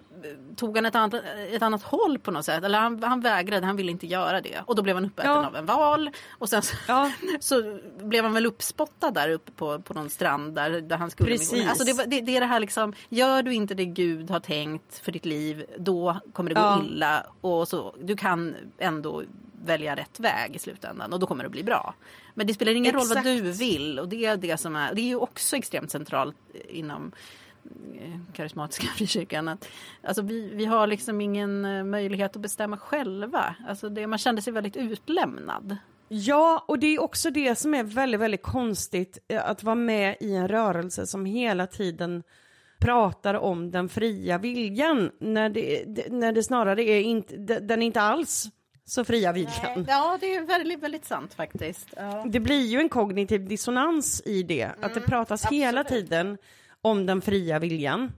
[SPEAKER 2] tog han ett annat, ett annat håll på något sätt. Eller han, han vägrade, han ville inte göra det. Och då blev han uppäten
[SPEAKER 1] Ja.
[SPEAKER 2] av en val. Och sen så,
[SPEAKER 1] Ja.
[SPEAKER 2] så blev han väl uppspottad där uppe på, på någon strand där, där han skulle
[SPEAKER 1] Precis.
[SPEAKER 2] Alltså det, var- det, det är det här liksom, gör du inte det Gud har tänkt för ditt liv, då kommer det gå
[SPEAKER 1] Ja.
[SPEAKER 2] illa. Och så, du kan ändå välja rätt väg i slutändan och då kommer det bli bra. Men det spelar ingen roll vad
[SPEAKER 1] Exakt.
[SPEAKER 2] du vill och det är det som är, det är ju också extremt centralt inom eh, karismatiska frikyrkan. Att, alltså vi, vi har liksom ingen eh, möjlighet att bestämma själva. Alltså det, man kände sig väldigt utlämnad.
[SPEAKER 1] Ja, och det är också det som är väldigt, väldigt konstigt eh, att vara med i en rörelse som hela tiden pratar om den fria viljan när det, när det snarare är inte, de- den är inte alls så fria viljan.
[SPEAKER 2] Ja, det är väldigt, väldigt sant faktiskt. Ja.
[SPEAKER 1] Det blir ju en kognitiv dissonans i det, att det pratas hela tiden om den fria viljan.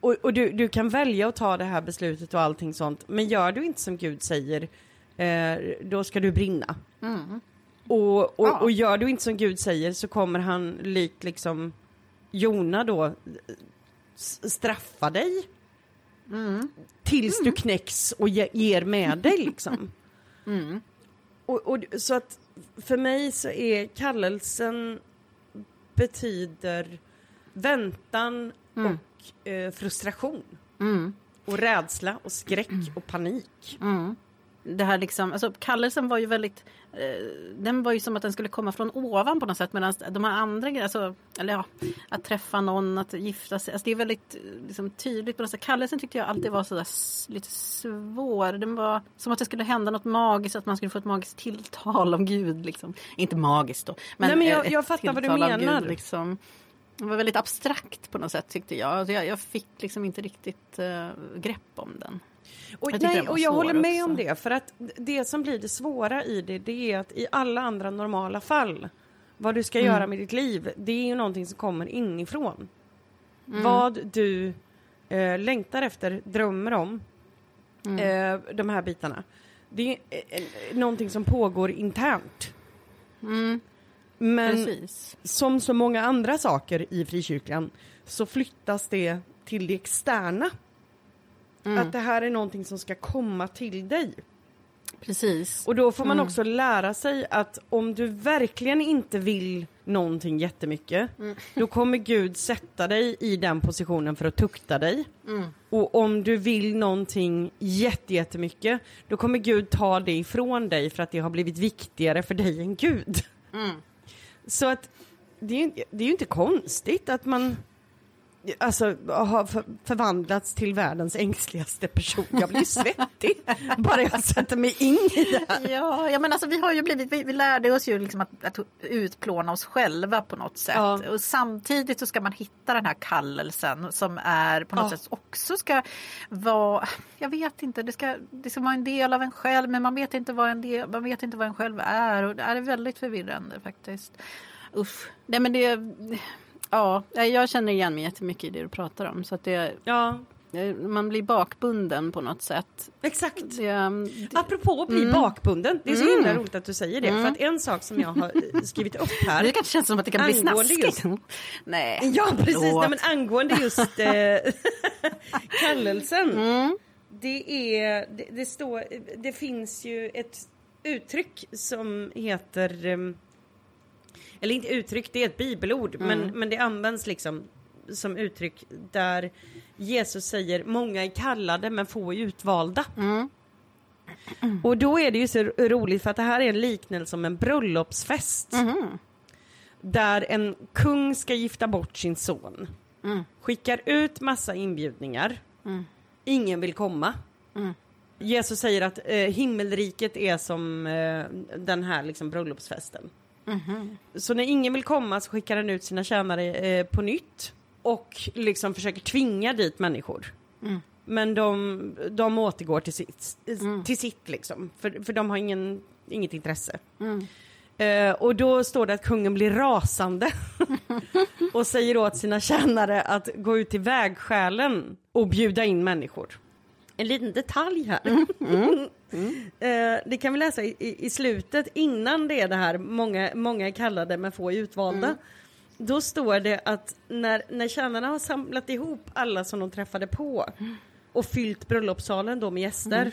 [SPEAKER 1] Och, och du, du kan välja att ta det här beslutet och allting sånt, men gör du inte som Gud säger, eh, då ska du brinna. Och, och,
[SPEAKER 2] Ja.
[SPEAKER 1] och gör du inte som Gud säger så kommer han likt liksom Jona då eh, straffa dig tills du knäcks och ge, ger med dig liksom. Och, och, så att för mig så är kallelsen betyder väntan och eh, frustration.
[SPEAKER 2] Mm.
[SPEAKER 1] Och rädsla och skräck och panik.
[SPEAKER 2] Mm. Det här liksom, alltså kallelsen var ju väldigt, eh, den var ju som att den skulle komma från ovan på något sätt medan de här andra grejerna, alltså, eller ja, att träffa någon, att gifta sig, alltså det är väldigt eh, liksom, tydligt på något sätt. Kallelsen tyckte jag alltid var sådär lite svår. Den var som att det skulle hända något magiskt, att man skulle få ett magiskt tilltal av Gud. Liksom. Inte magiskt då, men,
[SPEAKER 1] Nej, men jag- jag fattar vad du menar.
[SPEAKER 2] Gud, liksom. Det var väldigt abstrakt på något sätt tyckte jag. Alltså, jag, jag fick liksom inte riktigt eh, grepp om den.
[SPEAKER 1] Och,
[SPEAKER 2] Jag
[SPEAKER 1] nej, och jag håller med
[SPEAKER 2] också.
[SPEAKER 1] om det, för att det som blir det svåra i det, det är att i alla andra normala fall, vad du ska
[SPEAKER 2] Mm.
[SPEAKER 1] göra med ditt liv, det är ju någonting som kommer inifrån.
[SPEAKER 2] Mm.
[SPEAKER 1] Vad du eh, längtar efter, drömmer om,
[SPEAKER 2] Mm.
[SPEAKER 1] eh, de här bitarna. Det är eh, någonting som pågår internt.
[SPEAKER 2] Mm,
[SPEAKER 1] Men
[SPEAKER 2] precis.
[SPEAKER 1] som så många andra saker i frikyrkan så flyttas det till det externa.
[SPEAKER 2] Mm.
[SPEAKER 1] Att det här är någonting som ska komma till dig.
[SPEAKER 2] Precis.
[SPEAKER 1] Och då får man
[SPEAKER 2] Mm.
[SPEAKER 1] också lära sig att om du verkligen inte vill någonting jättemycket,
[SPEAKER 2] Mm.
[SPEAKER 1] då kommer Gud sätta dig i den positionen för att tukta dig.
[SPEAKER 2] Mm.
[SPEAKER 1] Och om du vill någonting jätte- jättemycket, då kommer Gud ta det ifrån dig för att det har blivit viktigare för dig än Gud.
[SPEAKER 2] Mm.
[SPEAKER 1] Så att det är det är ju inte konstigt att man alltså, har för, förvandlats till världens ängsligaste person. Jag blir svettig bara jag sätter mig in i det här.
[SPEAKER 2] Ja, ja, men alltså vi har ju blivit, vi, vi lärde oss ju liksom att, att utplåna oss själva på något sätt.
[SPEAKER 1] Ja.
[SPEAKER 2] Och samtidigt så ska man hitta den här kallelsen som är på något
[SPEAKER 1] Ja.
[SPEAKER 2] sätt också ska vara, jag vet inte, det ska, det ska vara en del av en själv men man vet inte vad en, del, man vet inte vad en själv är och det är väldigt förvirrande faktiskt. Usch. Nej men det, ja, jag känner igen mig jättemycket i det du pratar om så att det,
[SPEAKER 1] Ja,
[SPEAKER 2] Eh, Man blir bakbunden på något sätt.
[SPEAKER 1] Exakt.
[SPEAKER 2] Det, mm,
[SPEAKER 1] Apropå att bli bakbunden, det är så himla roligt att du säger det. För att en sak som jag har eh, skrivit upp här.
[SPEAKER 2] det kanske känns som att det kan bli snaskigt. Nej,
[SPEAKER 1] Ja precis. Nej, men angående just eh, kallelsen.
[SPEAKER 2] Mm.
[SPEAKER 1] Det är, det, det står, det finns ju ett uttryck som heter, em, eller inte uttryck, det är ett bibelord,
[SPEAKER 2] Mm.
[SPEAKER 1] men, men det används liksom som uttryck där Jesus säger många är kallade men få är utvalda.
[SPEAKER 2] Mm.
[SPEAKER 1] Och då är det ju så roligt för att det här är en liknelse om en bröllopsfest.
[SPEAKER 2] Mhm.
[SPEAKER 1] Där en kung ska gifta bort sin son.
[SPEAKER 2] Mm.
[SPEAKER 1] Skickar ut massa inbjudningar.
[SPEAKER 2] Mm.
[SPEAKER 1] Ingen vill komma.
[SPEAKER 2] Mm.
[SPEAKER 1] Jesus säger att eh, himmelriket är som eh, den här liksom, bröllopsfesten.
[SPEAKER 2] Mhm.
[SPEAKER 1] Så när ingen vill komma så skickar han ut sina tjänare eh, på nytt. Och liksom försöker tvinga dit människor.
[SPEAKER 2] Mm.
[SPEAKER 1] Men de, de återgår till sitt,
[SPEAKER 2] Mm.
[SPEAKER 1] till sitt liksom. För, för de har ingen, inget intresse.
[SPEAKER 2] Mm.
[SPEAKER 1] Eh, och då står det att kungen blir rasande och säger åt sina tjänare att gå ut till vägskälen och bjuda in människor. En liten detalj här. eh, det kan vi läsa i, i, slutet innan det är det här många, många är kallade men få är utvalda. Då står det att när, när tjänarna har samlat ihop alla som de träffade på och fyllt bröllopssalen då med gäster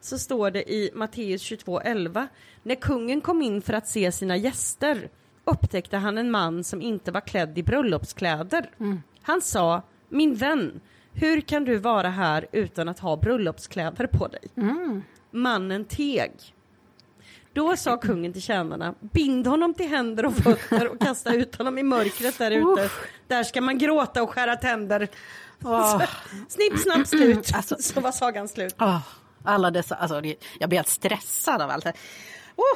[SPEAKER 1] så står det i Matteus 22.11 När kungen kom in för att se sina gäster upptäckte han en man som inte var klädd i bröllopskläder. Han sa, min vän, hur kan du vara här utan att ha bröllopskläder på dig? Mannen teg. Då sa kungen till tjänarna, bind honom till händer och fötter och kasta ut honom i mörkret där ute. Där ska man gråta och skära tänder.
[SPEAKER 2] Åh.
[SPEAKER 1] Snipp, snapp, slut.
[SPEAKER 2] Alltså-
[SPEAKER 1] Så var sagan slut.
[SPEAKER 2] Åh, alla dessa, alltså, jag blir helt stressad av allt det här.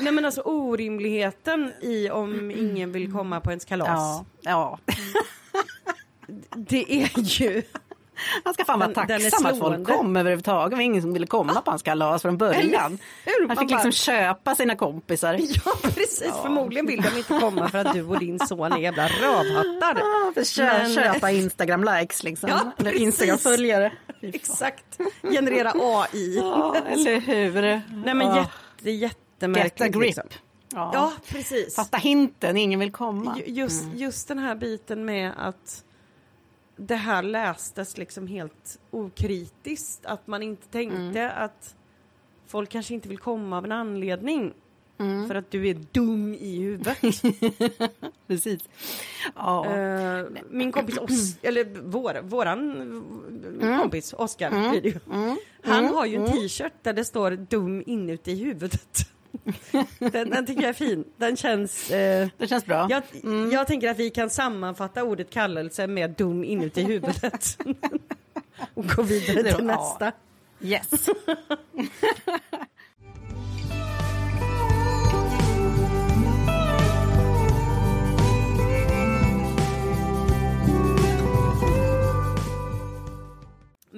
[SPEAKER 1] Nej men alltså orimligheten i om ingen vill komma på ens kalas.
[SPEAKER 2] Ja, ja.
[SPEAKER 1] Det är ju...
[SPEAKER 2] Han ska fan vara tacksam att folk kom överhuvudtaget. Det var ingen som ville komma på hans kalas från början.
[SPEAKER 1] Hur?
[SPEAKER 2] Han fick liksom
[SPEAKER 1] bara-
[SPEAKER 2] köpa sina kompisar.
[SPEAKER 1] Ja precis, förmodligen vill de inte komma för att du och din son är jävla rövhattar.
[SPEAKER 2] Ja, för kö-
[SPEAKER 1] Men-
[SPEAKER 2] köpa Instagram-likes liksom.
[SPEAKER 1] Ja,
[SPEAKER 2] Eller. Instagram-följare.
[SPEAKER 1] Exakt, generera AI.
[SPEAKER 2] Ja, eller hur?
[SPEAKER 1] Nej men
[SPEAKER 2] Ja.
[SPEAKER 1] jätte, jättemärkligt.
[SPEAKER 2] Get a grip.
[SPEAKER 1] Liksom.
[SPEAKER 2] Ja.
[SPEAKER 1] Ja precis.
[SPEAKER 2] Fatta hinten, ingen vill komma.
[SPEAKER 1] Ju- Just, just den här biten med att det här lästes liksom helt okritiskt. Att man inte tänkte att folk kanske inte vill komma av en anledning. För att du är dum i huvudet.
[SPEAKER 2] Precis. Ja.
[SPEAKER 1] Eh, min kompis Os eller vår, våran kompis Oskar det ju. Han har ju en t-shirt där det står dum inuti huvudet. den, den tycker jag är fin. Den känns... eh,
[SPEAKER 2] det känns bra.
[SPEAKER 1] jag, jag tänker att vi kan sammanfatta ordet kallelse med dum inuti huvudet. Och gå vidare till nästa.
[SPEAKER 2] Yes.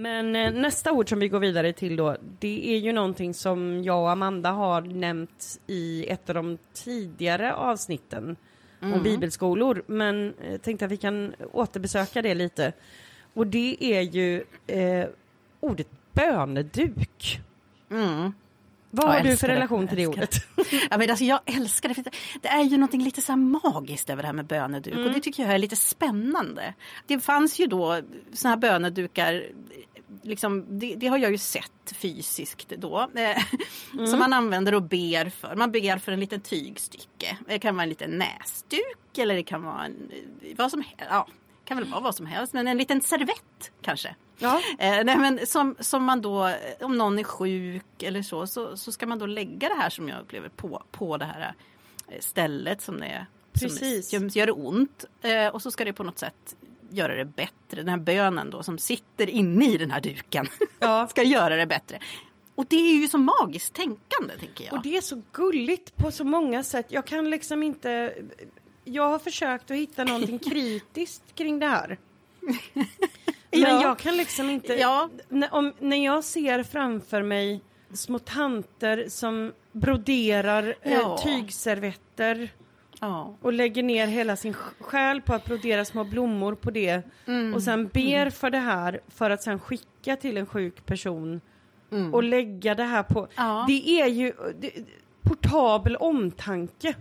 [SPEAKER 1] Men eh, nästa ord som vi går vidare till då, det är ju någonting som jag och Amanda har nämnt i ett av de tidigare avsnitten om bibelskolor. Men eh, tänkte att vi kan återbesöka det lite. Och det är ju eh, ordet böneduk.
[SPEAKER 2] Mm.
[SPEAKER 1] Vad
[SPEAKER 2] Ja,
[SPEAKER 1] har
[SPEAKER 2] jag
[SPEAKER 1] du för relation
[SPEAKER 2] Jag
[SPEAKER 1] till det ordet?
[SPEAKER 2] Ja, men alltså, jag älskar det. för det- är ju någonting lite så här magiskt över det här med böneduk.
[SPEAKER 1] Mm.
[SPEAKER 2] Och det tycker jag är lite spännande. Det fanns ju då såna här bönedukar. Liksom, det, det har jag ju sett fysiskt då. Eh,
[SPEAKER 1] Mm.
[SPEAKER 2] Som man använder och ber för. Man ber för en liten tygstycke. Det kan vara en liten näsduk eller det kan vara en, vad som helst. Ja, kan väl vara vad som helst. Men en liten servett kanske.
[SPEAKER 1] Ja.
[SPEAKER 2] Eh, nej, men som, som man då, eh, om någon är sjuk eller så, så, så ska man då lägga det här som jag upplever på, på det här eh, stället som det är.
[SPEAKER 1] Precis.
[SPEAKER 2] Som gör det ont. Eh, och så ska det på något sätt göra det bättre. Den här bönen då som sitter inne i den här duken
[SPEAKER 1] Ja.
[SPEAKER 2] ska göra det bättre. Och det är ju så magiskt tänkande tänker jag.
[SPEAKER 1] Och det är så gulligt på så många sätt. Jag kan liksom inte... Jag har försökt att hitta någonting kritiskt kring det här. Men
[SPEAKER 2] Ja.
[SPEAKER 1] jag kan liksom inte...
[SPEAKER 2] Ja.
[SPEAKER 1] När, om, när jag ser framför mig små tanter som broderar
[SPEAKER 2] Ja.
[SPEAKER 1] eh, tygservetter
[SPEAKER 2] Ja.
[SPEAKER 1] och lägger ner hela sin själ på att brodera små blommor på det och sen ber för det här för att sen skicka till en sjuk person och lägga det här på.
[SPEAKER 2] Ja.
[SPEAKER 1] Det är ju det, portabel omtanke.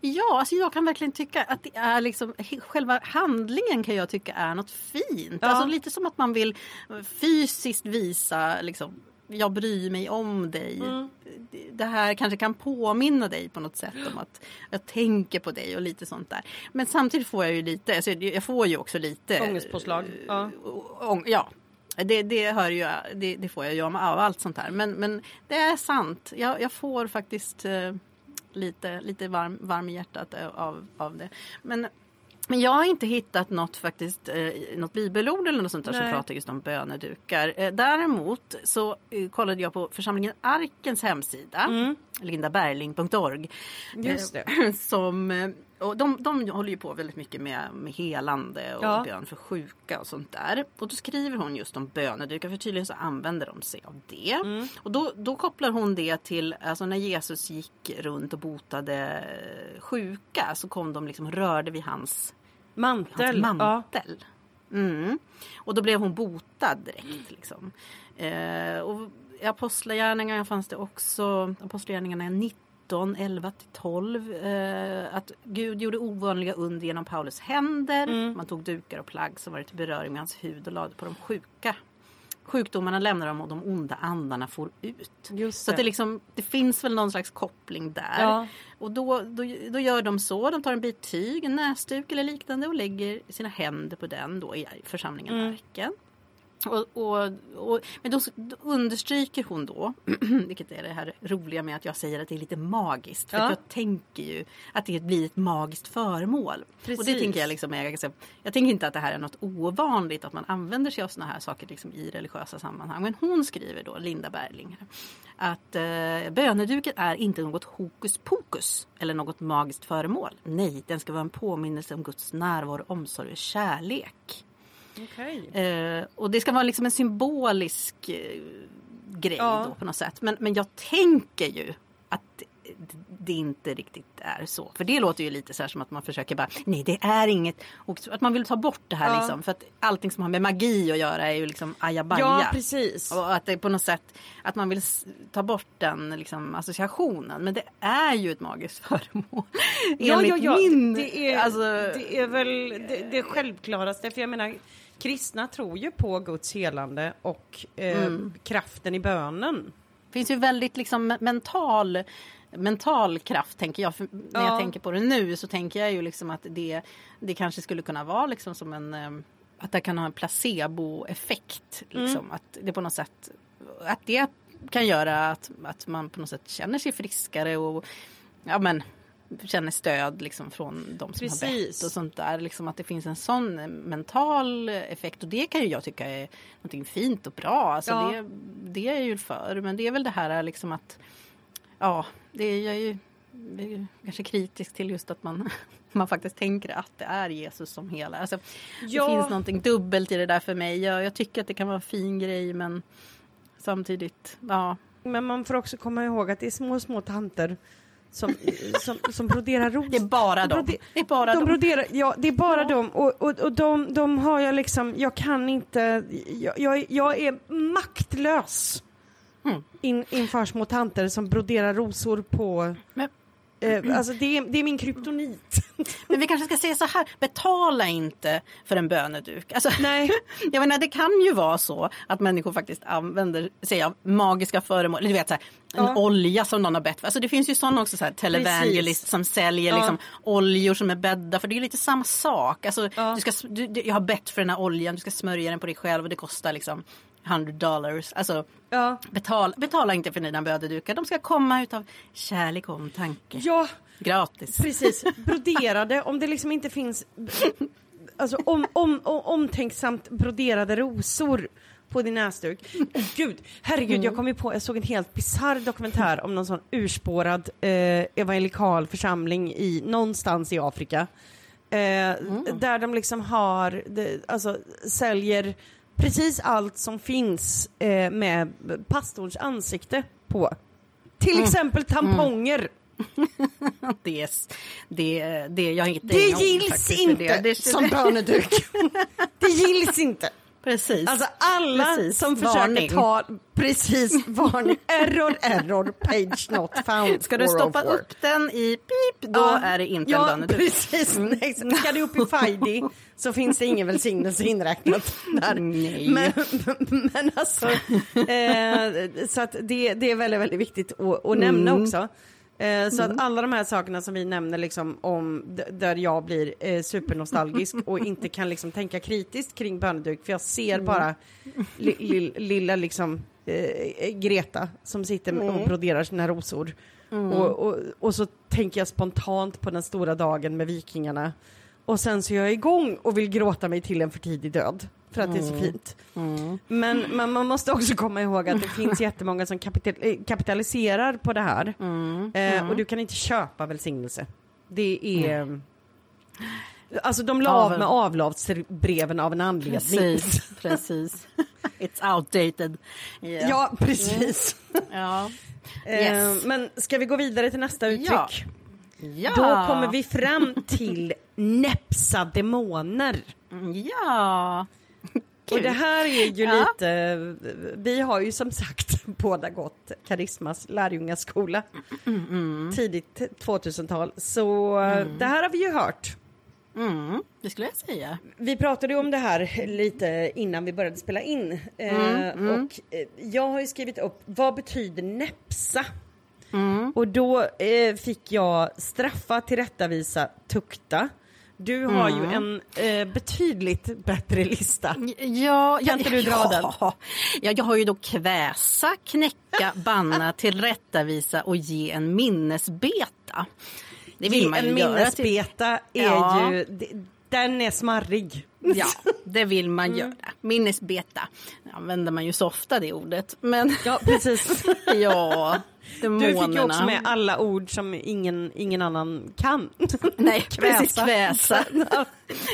[SPEAKER 2] Ja, alltså jag kan verkligen tycka att det är liksom själva handlingen kan jag tycka är något fint.
[SPEAKER 1] Ja.
[SPEAKER 2] Alltså lite som att man vill fysiskt visa liksom jag bryr mig om dig. Det här kanske kan påminna dig på något sätt om att jag tänker på dig och lite sånt där. Men samtidigt får jag ju lite, alltså jag får ju också lite
[SPEAKER 1] Ångestpåslag. Ja.
[SPEAKER 2] Ång- ja. Det, det, hör ju, det, det får jag ju av av allt sånt här. Men, men det är sant. Jag, jag får faktiskt eh, lite, lite varm, varm i hjärtat av, av det. Men, men jag har inte hittat något, faktiskt, eh, något bibelord eller något sånt där som
[SPEAKER 1] Nej.
[SPEAKER 2] pratar just om bönedukar. Eh, däremot så eh, kollade jag på församlingen Arkens hemsida, lindaberling.org.
[SPEAKER 1] Just det.
[SPEAKER 2] Eh, Som, eh, och de, de håller ju på väldigt mycket med, med helande och
[SPEAKER 1] Ja.
[SPEAKER 2] bön för sjuka och sånt där. Och då skriver hon just om bönedukar för tydligen så använder de sig av det.
[SPEAKER 1] Mm.
[SPEAKER 2] Och då, då kopplar hon det till alltså när Jesus gick runt och botade sjuka så kom de liksom rörde vid hans,
[SPEAKER 1] Mantel.
[SPEAKER 2] hans
[SPEAKER 1] Ja.
[SPEAKER 2] mantel. Mm. Och då blev hon botad direkt. Liksom. Eh, och i Apostlagärningarna fanns det också, Apostlagärningarna 19, 11 till 12. Eh, att Gud gjorde ovanliga under genom Paulus händer.
[SPEAKER 1] Mm.
[SPEAKER 2] Man tog dukar och plagg som var till beröring med hans hud och lade på de sjuka. Sjukdomarna lämnade dem och de onda andarna for ut.
[SPEAKER 1] Just
[SPEAKER 2] Så att det, liksom, det finns väl någon slags koppling där.
[SPEAKER 1] Ja.
[SPEAKER 2] Och då, då, då gör de så. De tar en bit tyg, en näsduk eller liknande och lägger sina händer på den då i församlingen
[SPEAKER 1] Mm.
[SPEAKER 2] Arken. Och, och, och, men då, då understryker hon då, vilket är det här roliga med att jag säger att det är lite magiskt. För
[SPEAKER 1] Ja.
[SPEAKER 2] jag tänker ju att det blir ett magiskt föremål. Och det
[SPEAKER 1] Precis.
[SPEAKER 2] tänker jag liksom är, jag, tänker inte att det här är något ovanligt att man använder sig av såna här saker liksom i religiösa sammanhang. Men hon skriver då, Linda Berling, att eh, böneduken är inte något hokus pokus eller något magiskt föremål. Nej, den ska vara en påminnelse om Guds närvaro, omsorg och kärlek.
[SPEAKER 1] Okej.
[SPEAKER 2] Eh, och det ska vara liksom en symbolisk eh, grej
[SPEAKER 1] Ja.
[SPEAKER 2] då på något sätt. Men, men jag tänker ju att det- inte riktigt är så. För det låter ju lite så här som att man försöker bara, nej det är inget. Och att man vill ta bort det här
[SPEAKER 1] Ja.
[SPEAKER 2] liksom. För att allting som har med magi att göra är ju liksom ajabaja.
[SPEAKER 1] Ja, precis.
[SPEAKER 2] Och att det på något sätt att man vill ta bort den liksom, associationen. Men det är ju ett magiskt föremål.
[SPEAKER 1] Ja,
[SPEAKER 2] Enligt
[SPEAKER 1] ja, ja.
[SPEAKER 2] min...
[SPEAKER 1] Det är,
[SPEAKER 2] alltså,
[SPEAKER 1] det är väl det, det självklaraste. För jag menar, kristna tror ju på Guds helande och eh,
[SPEAKER 2] Mm.
[SPEAKER 1] kraften i bönen.
[SPEAKER 2] finns ju väldigt liksom mental mental kraft tänker jag. För när
[SPEAKER 1] Ja.
[SPEAKER 2] jag tänker på det nu så tänker jag ju liksom att det, det kanske skulle kunna vara liksom som en eh, att det kan ha en placeboeffekt. Liksom. Att det på något sätt att det kan göra att, att man på något sätt känner sig friskare och ja men känner stöd liksom från de som har
[SPEAKER 1] Precis.
[SPEAKER 2] bett och sånt där. Liksom att det finns en sån mental effekt och det kan ju jag tycka är någonting fint och bra. Alltså
[SPEAKER 1] Ja.
[SPEAKER 2] det, det är jag ju för. Men det är väl det här liksom att ja, det är jag ju är kanske kritisk till just att man, man faktiskt tänker att det är Jesus som helar. Alltså,
[SPEAKER 1] Ja.
[SPEAKER 2] Det finns någonting dubbelt i det där för mig. Jag, jag tycker att det kan vara en fin grej men samtidigt, ja.
[SPEAKER 1] Men man får också komma ihåg att det är små, små tanter som, som, som broderar ros.
[SPEAKER 2] Det är bara dem.
[SPEAKER 1] brode-
[SPEAKER 2] Det är bara
[SPEAKER 1] de
[SPEAKER 2] dem.
[SPEAKER 1] broderar, ja det är bara dem och, och, och de, de har jag liksom, jag kan inte, jag, jag, jag är maktlös
[SPEAKER 2] Mm.
[SPEAKER 1] in, inför små tanter som broderar rosor på,
[SPEAKER 2] Men,
[SPEAKER 1] eh, alltså det är, det är min kryptonit.
[SPEAKER 2] men vi kanske ska säga så här, betala inte för en böneduk. Alltså,
[SPEAKER 1] Nej.
[SPEAKER 2] Jag menar, det kan ju vara så att människor faktiskt använder sig av magiska föremål. Du vet, så här, en
[SPEAKER 1] Ja.
[SPEAKER 2] olja som någon har bett för. Alltså, det finns ju sådana också, så här, televangelist
[SPEAKER 1] Precis.
[SPEAKER 2] som säljer
[SPEAKER 1] Ja.
[SPEAKER 2] liksom, oljor som är bädda. För det är lite samma sak. Alltså,
[SPEAKER 1] Ja.
[SPEAKER 2] du ska, du, jag har bett för den här oljan, du ska smörja den på dig själv och det kostar liksom 100 dollars. Alltså,
[SPEAKER 1] Ja.
[SPEAKER 2] betala, betala inte för dina bödedukar. De ska komma utav kärlek och omtanke.
[SPEAKER 1] ja,
[SPEAKER 2] Gratis.
[SPEAKER 1] precis. Broderade, om det liksom inte finns alltså, om, om, om, omtänksamt broderade rosor på din näsduk. Oh, Gud, herregud, jag kom ju på, jag såg en helt bisarr dokumentär om någon sån urspårad eh, evangelikal församling i någonstans i Afrika. Eh, Där de liksom har, det, alltså säljer precis allt som finns eh, med pastorns ansikte på. Till exempel tamponger.
[SPEAKER 2] det, är, det, det, jag inget
[SPEAKER 1] Det gills inte det. som böneduk. det gills inte.
[SPEAKER 2] Precis.
[SPEAKER 1] Alltså alla
[SPEAKER 2] precis.
[SPEAKER 1] som
[SPEAKER 2] Varning.
[SPEAKER 1] försöker ta, precis, varning, error, error, page not found.
[SPEAKER 2] Ska du stoppa
[SPEAKER 1] 404.
[SPEAKER 2] upp den i pip, då
[SPEAKER 1] Ja,
[SPEAKER 2] är det inte
[SPEAKER 1] ja,
[SPEAKER 2] en böneduk.
[SPEAKER 1] precis. Nej, så ska du upp i Fidi så finns det ingen välsignelse inräknat där.
[SPEAKER 2] Nej.
[SPEAKER 1] Men, men alltså, eh, så att det, det är väldigt, väldigt viktigt att, att nämna
[SPEAKER 2] Mm.
[SPEAKER 1] också. Eh, så att alla de här sakerna som vi nämner liksom om där jag blir eh, supernostalgisk och inte kan liksom tänka kritiskt kring böneduk för jag ser
[SPEAKER 2] Mm.
[SPEAKER 1] bara li, li, lilla liksom eh, Greta som sitter
[SPEAKER 2] Mm.
[SPEAKER 1] och broderar sina rosor. Och, och, och så tänker jag spontant på den stora dagen med vikingarna. Och sen så är jag igång och vill gråta mig till en för tidig död. För att det är så fint. Men, men man måste också komma ihåg att det finns jättemånga som kapital, eh, kapitaliserar på det här. Eh, och du kan inte köpa välsignelse. Det är... Alltså de la av med avlatsbreven av en anledning.
[SPEAKER 2] Precis, precis. It's outdated. Yeah.
[SPEAKER 1] Ja, precis.
[SPEAKER 2] Ja.
[SPEAKER 1] Eh,
[SPEAKER 2] Yes.
[SPEAKER 1] Men ska vi gå vidare till nästa uttryck?
[SPEAKER 2] Ja. Ja.
[SPEAKER 1] Då kommer vi fram till näpsa demoner.
[SPEAKER 2] Ja.
[SPEAKER 1] Och det här är ju
[SPEAKER 2] Ja.
[SPEAKER 1] lite, vi har ju som sagt båda gått Karismas lärjungaskola tidigt 2000-tal. Så det här har vi ju hört.
[SPEAKER 2] Mm, det skulle jag säga.
[SPEAKER 1] Vi pratade om det här lite innan vi började spela in. Eh, Och eh, jag har ju skrivit upp, vad betyder näpsa? Och då eh, fick jag straffa, tillrättavisa, tukta. Du har ju en eh, betydligt bättre lista.
[SPEAKER 2] Ja,
[SPEAKER 1] Kan inte du dra den?
[SPEAKER 2] ja. Ja, jag har ju då kväsa, knäcka, banna, tillrättavisa och ge en minnesbeta. Det vill man ju
[SPEAKER 1] en
[SPEAKER 2] till-
[SPEAKER 1] minnesbeta är
[SPEAKER 2] Ja.
[SPEAKER 1] ju, den är smarrig.
[SPEAKER 2] Ja, det vill man
[SPEAKER 1] Mm.
[SPEAKER 2] göra. Minnesbeta. Använder man ju så ofta det ordet. Men
[SPEAKER 1] Ja, precis.
[SPEAKER 2] ja, demonerna.
[SPEAKER 1] Du fick ju också med alla ord som ingen, ingen annan kan.
[SPEAKER 2] Nej,
[SPEAKER 1] Kväsa.
[SPEAKER 2] precis kväsa.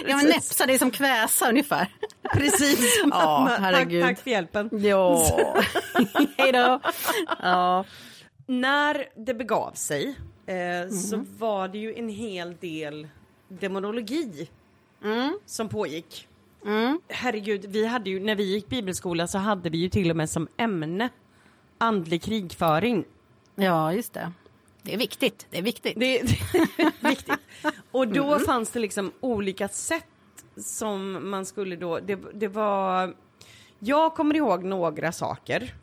[SPEAKER 2] Ja, men näpsa, det är som kväsa ungefär.
[SPEAKER 1] Precis.
[SPEAKER 2] Ja,
[SPEAKER 1] tack,
[SPEAKER 2] herregud.
[SPEAKER 1] tack för hjälpen.
[SPEAKER 2] Ja, hej då. Ja.
[SPEAKER 1] När det begav sig eh, så var det ju en hel del demonologi som pågick. Herregud, vi hade ju, när vi gick bibelskola så hade vi ju till och med som ämne andlig krigföring.
[SPEAKER 2] Ja, just det. Det är viktigt. Det är viktigt.
[SPEAKER 1] Det, det är viktigt. Och då fanns det liksom olika sätt som man skulle då, det, det var, jag kommer ihåg några saker.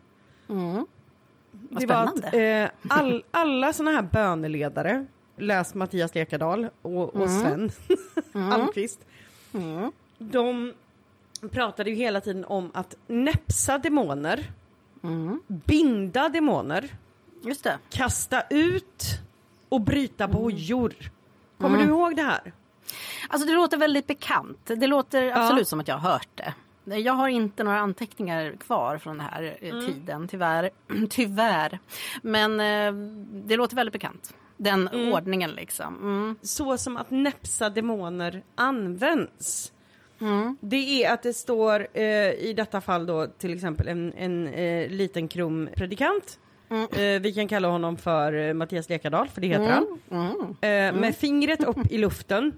[SPEAKER 2] Vad
[SPEAKER 1] det var att
[SPEAKER 2] spännande.
[SPEAKER 1] eh, all, alla såna här böneledare, läs Mattias Lekardal och, och Sven Almqvist, de pratade ju hela tiden om att näpsa demoner, binda demoner,
[SPEAKER 2] Just det.
[SPEAKER 1] kasta ut och bryta bojor. Kommer du ihåg det här?
[SPEAKER 2] Alltså det låter väldigt bekant. Det låter absolut som att jag har hört det. Jag har inte några anteckningar kvar från den här eh, tiden, tyvärr. tyvärr. Men eh, det låter väldigt bekant. Den ordningen liksom. Mm.
[SPEAKER 1] Så som att näpsa demoner används. Det är att det står eh, i detta fall då till exempel en, en eh, liten krum predikant. Eh, vi kan kalla honom för eh, Mattias Lekardal, för det heter han. Eh, med fingret upp i luften.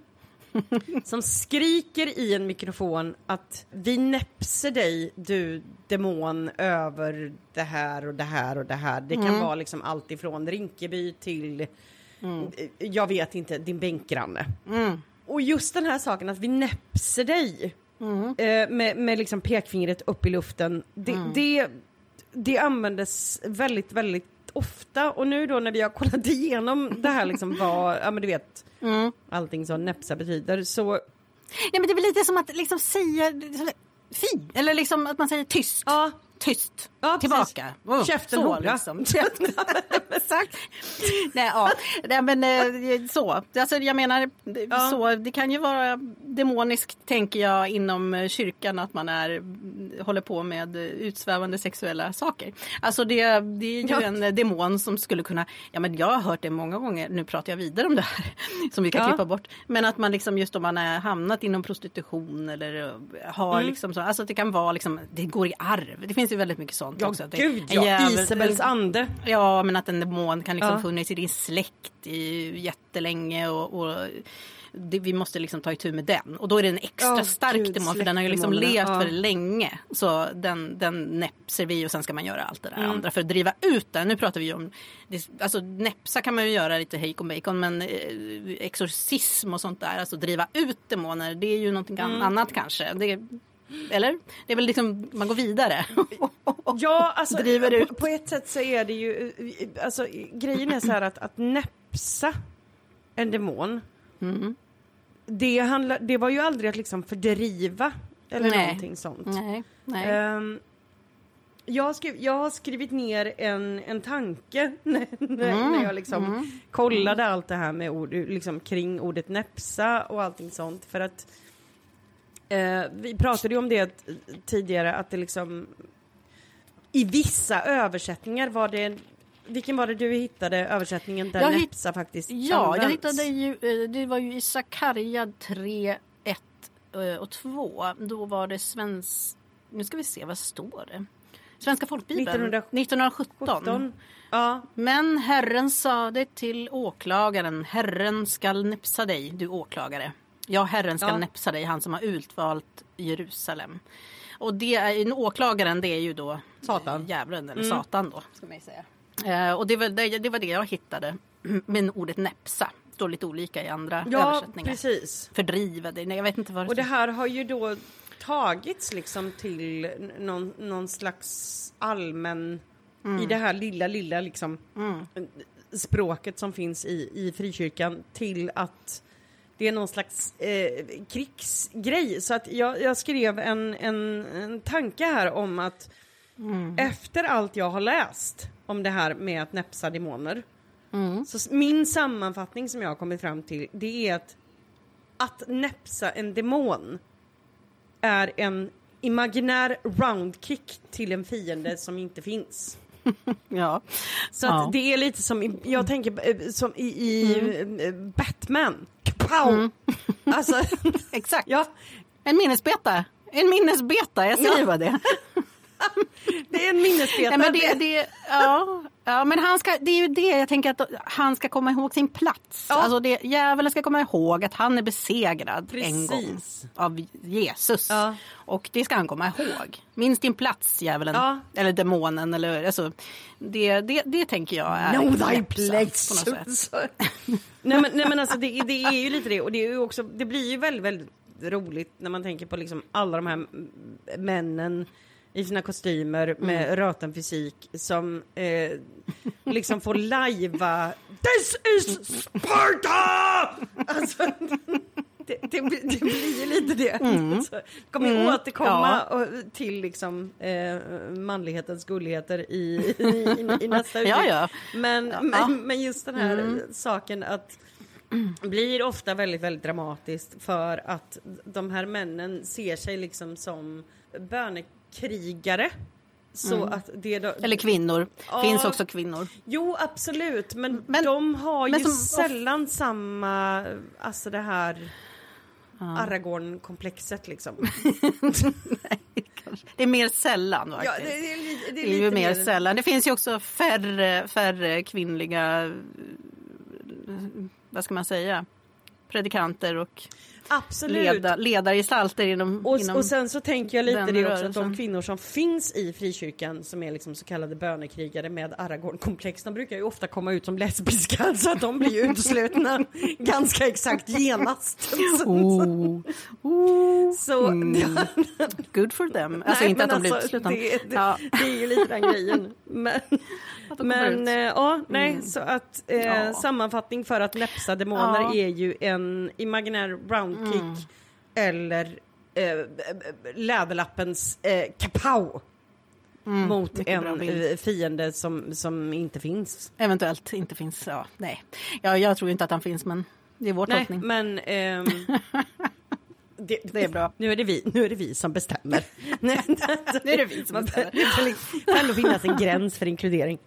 [SPEAKER 1] som skriker i en mikrofon att vi näpser dig du demon över det här och det här och det här. Det kan vara liksom allt ifrån Rinkeby till, eh, jag vet inte, din bänkgranne. Och just den här saken att vi näpser dig eh, med, med liksom pekfingret upp i luften. Det, det, det användes väldigt, väldigt ofta. Och nu då när vi har kollat igenom det här liksom vad, ja men du vet, allting som näpsa betyder så
[SPEAKER 2] Ja, men det är väl lite som att liksom säga fy, eller liksom att man säger tyst.
[SPEAKER 1] ja,
[SPEAKER 2] Tyst.
[SPEAKER 1] Ja.
[SPEAKER 2] Tillbaka. Oh,
[SPEAKER 1] Käften,
[SPEAKER 2] så,
[SPEAKER 1] hora.
[SPEAKER 2] Liksom. Käften. Exakt. Nej, ja. Nej, men eh, så. Alltså, jag menar, så. Det kan ju vara demoniskt, tänker jag, inom eh, kyrkan att man är håller på med utsvävande sexuella saker. Alltså det, det är ju
[SPEAKER 1] Ja.
[SPEAKER 2] en demon som skulle kunna, ja men jag har hört det många gånger, nu pratar jag vidare om det här som vi kan
[SPEAKER 1] Ja.
[SPEAKER 2] klippa bort. Men att man liksom just om man är hamnat inom prostitution eller eh, har
[SPEAKER 1] Mm.
[SPEAKER 2] liksom så, alltså att det kan vara liksom, det går i arv. Det finns ju väldigt mycket sånt
[SPEAKER 1] Ja,
[SPEAKER 2] också. Att
[SPEAKER 1] gud ja.
[SPEAKER 2] jävel-
[SPEAKER 1] Isabels ande.
[SPEAKER 2] Ja, men att en demon kan liksom
[SPEAKER 1] Ja.
[SPEAKER 2] funnits i din släkt i jättelänge och, och det, vi måste liksom ta itu med den. Och då är det en extra
[SPEAKER 1] Ja,
[SPEAKER 2] stark
[SPEAKER 1] gud,
[SPEAKER 2] demon för den har ju liksom levt
[SPEAKER 1] ja.
[SPEAKER 2] för länge. Så den, den näpser vi och sen ska man göra allt det där
[SPEAKER 1] Mm.
[SPEAKER 2] andra för att driva ut den. Nu pratar vi om, det, alltså näpsa kan man ju göra lite hejkon bacon men eh, exorcism och sånt där, alltså driva ut demoner det är ju någonting
[SPEAKER 1] Mm.
[SPEAKER 2] annat kanske. Det, eller? Det är väl liksom, man går vidare.
[SPEAKER 1] Ja, alltså
[SPEAKER 2] Driver ut.
[SPEAKER 1] på, på ett sätt så är det ju, alltså grejen är så här att, att näpsa en demon,
[SPEAKER 2] Mm.
[SPEAKER 1] det, handlar, det var ju aldrig att liksom fördriva eller
[SPEAKER 2] Nej.
[SPEAKER 1] någonting sånt.
[SPEAKER 2] nej, nej.
[SPEAKER 1] Ehm, jag, har skriv, jag har skrivit ner en, en tanke när,
[SPEAKER 2] Mm,
[SPEAKER 1] när jag liksom kollade allt det här med ord, liksom, kring ordet näpsa och allting sånt. För att eh, vi pratade ju om det tidigare att det liksom i vissa översättningar var det vilken var det du hittade översättningen där
[SPEAKER 2] Jag
[SPEAKER 1] näpsa faktiskt
[SPEAKER 2] Ja, jag
[SPEAKER 1] används?
[SPEAKER 2] hittade ju, eh, det var ju i Sakarja 3, 1 eh, och 2. Då var det svensk, nu ska vi se, vad står det? Svenska folkbibeln 1917.
[SPEAKER 1] 17. Ja,
[SPEAKER 2] Men Herren sade till åklagaren, Herren skall näpsa dig, du åklagare. Ja, Herren skall
[SPEAKER 1] Ja.
[SPEAKER 2] näpsa dig, han som har utvalt Jerusalem. Och det är åklagaren det är ju då
[SPEAKER 1] Satan.
[SPEAKER 2] djävulen eller
[SPEAKER 1] Mm.
[SPEAKER 2] Satan då, ska man säga. Eh, och det var det, det var det jag hittade. Men ordet näpsa står lite olika i andra
[SPEAKER 1] ja
[SPEAKER 2] översättningar.
[SPEAKER 1] precis.
[SPEAKER 2] Fördriva dig, jag vet inte vad det
[SPEAKER 1] Och det här har ju då tagits liksom till någon, någon slags allmän, i det här lilla, lilla liksom
[SPEAKER 2] Mm.
[SPEAKER 1] språket som finns i, i frikyrkan till att det är någon slags eh, krigsgrej. Så att jag, jag skrev en, en, en tanke här om att
[SPEAKER 2] Mm.
[SPEAKER 1] efter allt jag har läst om det här med att näpsa demoner
[SPEAKER 2] Mm.
[SPEAKER 1] så min sammanfattning som jag har kommit fram till det är att att näpsa en demon är en imaginär roundkick till en fiende som inte finns.
[SPEAKER 2] Ja.
[SPEAKER 1] Så
[SPEAKER 2] Ja.
[SPEAKER 1] det är lite som, jag tänker eh, som i, i eh, Batman. Kapow! Alltså,
[SPEAKER 2] Exakt.
[SPEAKER 1] ja,
[SPEAKER 2] En minnesbeta. En minnesbeta, jag säger
[SPEAKER 1] Ja.
[SPEAKER 2] bara det.
[SPEAKER 1] det är en minnesbeta.
[SPEAKER 2] Ja, men det, det, ja, ja, men han ska, det är ju det jag tänker att han ska komma ihåg sin plats.
[SPEAKER 1] Ja.
[SPEAKER 2] Alltså det, djävulen ska komma ihåg att han är besegrad en gång
[SPEAKER 1] Precis.
[SPEAKER 2] av Jesus.
[SPEAKER 1] Ja.
[SPEAKER 2] Och det ska han komma ihåg. Minns din plats djävulen.
[SPEAKER 1] Ja.
[SPEAKER 2] Eller demonen. Eller, alltså, det, det, det tänker jag är
[SPEAKER 1] Know thy
[SPEAKER 2] på något
[SPEAKER 1] place.
[SPEAKER 2] sätt.
[SPEAKER 1] nej, men, nej men alltså det, det är ju lite det och det är ju också, det blir ju väldigt, väldigt roligt när man tänker på liksom alla de här männen i sina kostymer med
[SPEAKER 2] Mm.
[SPEAKER 1] röten fysik som eh, liksom får lajva This is Sparta! Alltså, det, det, blir- det blir lite det. Alltså, det kommer
[SPEAKER 2] Mm.
[SPEAKER 1] återkomma och, till liksom eh, manlighetens gulligheter i, i, i, i nästa
[SPEAKER 2] Ja, ja.
[SPEAKER 1] Men,
[SPEAKER 2] Ja.
[SPEAKER 1] men, men just den här
[SPEAKER 2] Mm.
[SPEAKER 1] saken att blir ofta väldigt, väldigt dramatiskt för att de här männen ser sig liksom som bönekrigare. Så att det då,
[SPEAKER 2] Mm. Eller kvinnor.
[SPEAKER 1] Ja.
[SPEAKER 2] Finns också kvinnor.
[SPEAKER 1] Jo, absolut, men,
[SPEAKER 2] Men-
[SPEAKER 1] de har
[SPEAKER 2] men
[SPEAKER 1] ju
[SPEAKER 2] som-
[SPEAKER 1] sällan samma, alltså det här Aragorn-komplexet liksom.
[SPEAKER 2] Det är mer sällan faktiskt.
[SPEAKER 1] Ja, det, det, är det
[SPEAKER 2] är ju mer
[SPEAKER 1] mer-
[SPEAKER 2] sällan. Det finns ju också färre, färre kvinnliga, vad ska man säga, predikanter och
[SPEAKER 1] Absolut.
[SPEAKER 2] leda, ledargestalter inom,
[SPEAKER 1] Och,
[SPEAKER 2] inom
[SPEAKER 1] och sen så tänker jag lite det också att de kvinnor som finns i frikyrkan som är liksom så kallade bönekrigare med Aragorn-komplex, de brukar ju ofta komma ut som lesbiska så att de blir uteslutna ganska exakt genast.
[SPEAKER 2] Oh, oh,
[SPEAKER 1] så
[SPEAKER 2] mm. Good for them. Alltså
[SPEAKER 1] nej,
[SPEAKER 2] inte att de blir
[SPEAKER 1] alltså,
[SPEAKER 2] uteslutna.
[SPEAKER 1] Det, det,
[SPEAKER 2] Ja.
[SPEAKER 1] det är ju lite den grejen. Men, men eh, ja, nej, så att eh,
[SPEAKER 2] Ja.
[SPEAKER 1] sammanfattning för att näpsa demoner
[SPEAKER 2] Ja.
[SPEAKER 1] är ju en imaginär roundkick
[SPEAKER 2] Mm.
[SPEAKER 1] eller eh, läderlappens eh, kapow mot
[SPEAKER 2] Mm, bra
[SPEAKER 1] en eh, fiende som, som inte finns.
[SPEAKER 2] Eventuellt inte finns. Ja, nej. Ja, jag tror inte att han finns men det är vår
[SPEAKER 1] Nej,
[SPEAKER 2] tolkning.
[SPEAKER 1] men ehm,
[SPEAKER 2] Det, det är bra.
[SPEAKER 1] Nu är det vi, nu är det vi som bestämmer.
[SPEAKER 2] nu är det vi som bestämmer.
[SPEAKER 1] Det kan ändå finnas en gräns för inkludering.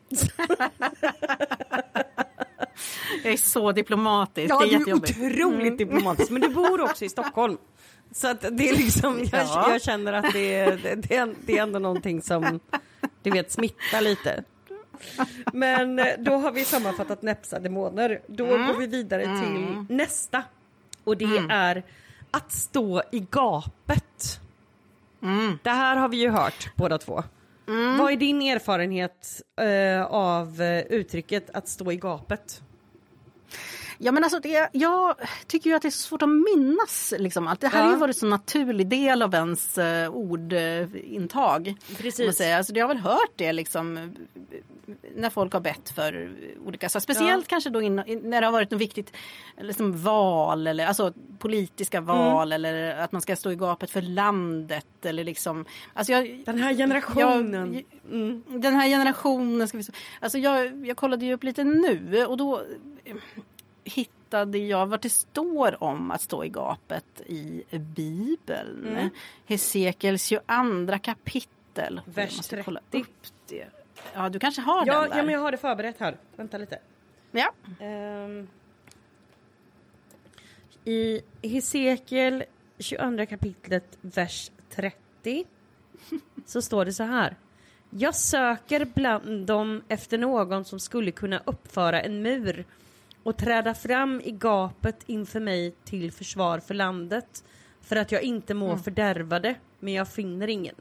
[SPEAKER 2] Jag är så diplomatisk.
[SPEAKER 1] Ja,
[SPEAKER 2] det är
[SPEAKER 1] du är otroligt diplomatisk. Men du bor också i Stockholm. Så att det är liksom, jag,
[SPEAKER 2] Ja.
[SPEAKER 1] jag känner att det är, det, det, är, det är ändå någonting som du vet smittar lite. Men eh, då har vi sammanfattat näpsa demoner. Då går vi vidare till nästa. Och det är att stå i gapet. Det här har vi ju hört båda två. Vad är din erfarenhet eh, av eh, uttrycket att stå i gapet?
[SPEAKER 2] Ja, men alltså det, jag tycker ju att det är så svårt att minnas liksom allt. Det här
[SPEAKER 1] Ja.
[SPEAKER 2] har ju varit en så naturlig del av ens uh, ordintag.
[SPEAKER 1] Precis.
[SPEAKER 2] Alltså, jag har väl hört det liksom när folk har bett för olika saker. Speciellt
[SPEAKER 1] Ja.
[SPEAKER 2] kanske då in, när det har varit något viktigt liksom val eller alltså politiska val eller att man ska stå i gapet för landet eller liksom. Alltså jag,
[SPEAKER 1] Den här generationen.
[SPEAKER 2] Jag,
[SPEAKER 1] Mm.
[SPEAKER 2] Den här generationen ska vi Alltså jag, jag kollade ju upp lite nu och då hittade jag vart det står om att stå i gapet i Bibeln.
[SPEAKER 1] Mm.
[SPEAKER 2] Hesekiels 22 kapitel.
[SPEAKER 1] Vers
[SPEAKER 2] Jag måste kolla
[SPEAKER 1] 30.
[SPEAKER 2] upp det. Ja, du kanske har
[SPEAKER 1] Ja,
[SPEAKER 2] den där?
[SPEAKER 1] ja, men jag har det förberett här. Vänta lite.
[SPEAKER 2] ja.
[SPEAKER 1] Ehm, I Hesekiel 22 kapitlet, vers 30 så står det så här. Jag söker bland dem efter någon som skulle kunna uppföra en mur och träda fram i gapet inför mig till försvar för landet för att jag inte må fördärva det, men jag finner ingen.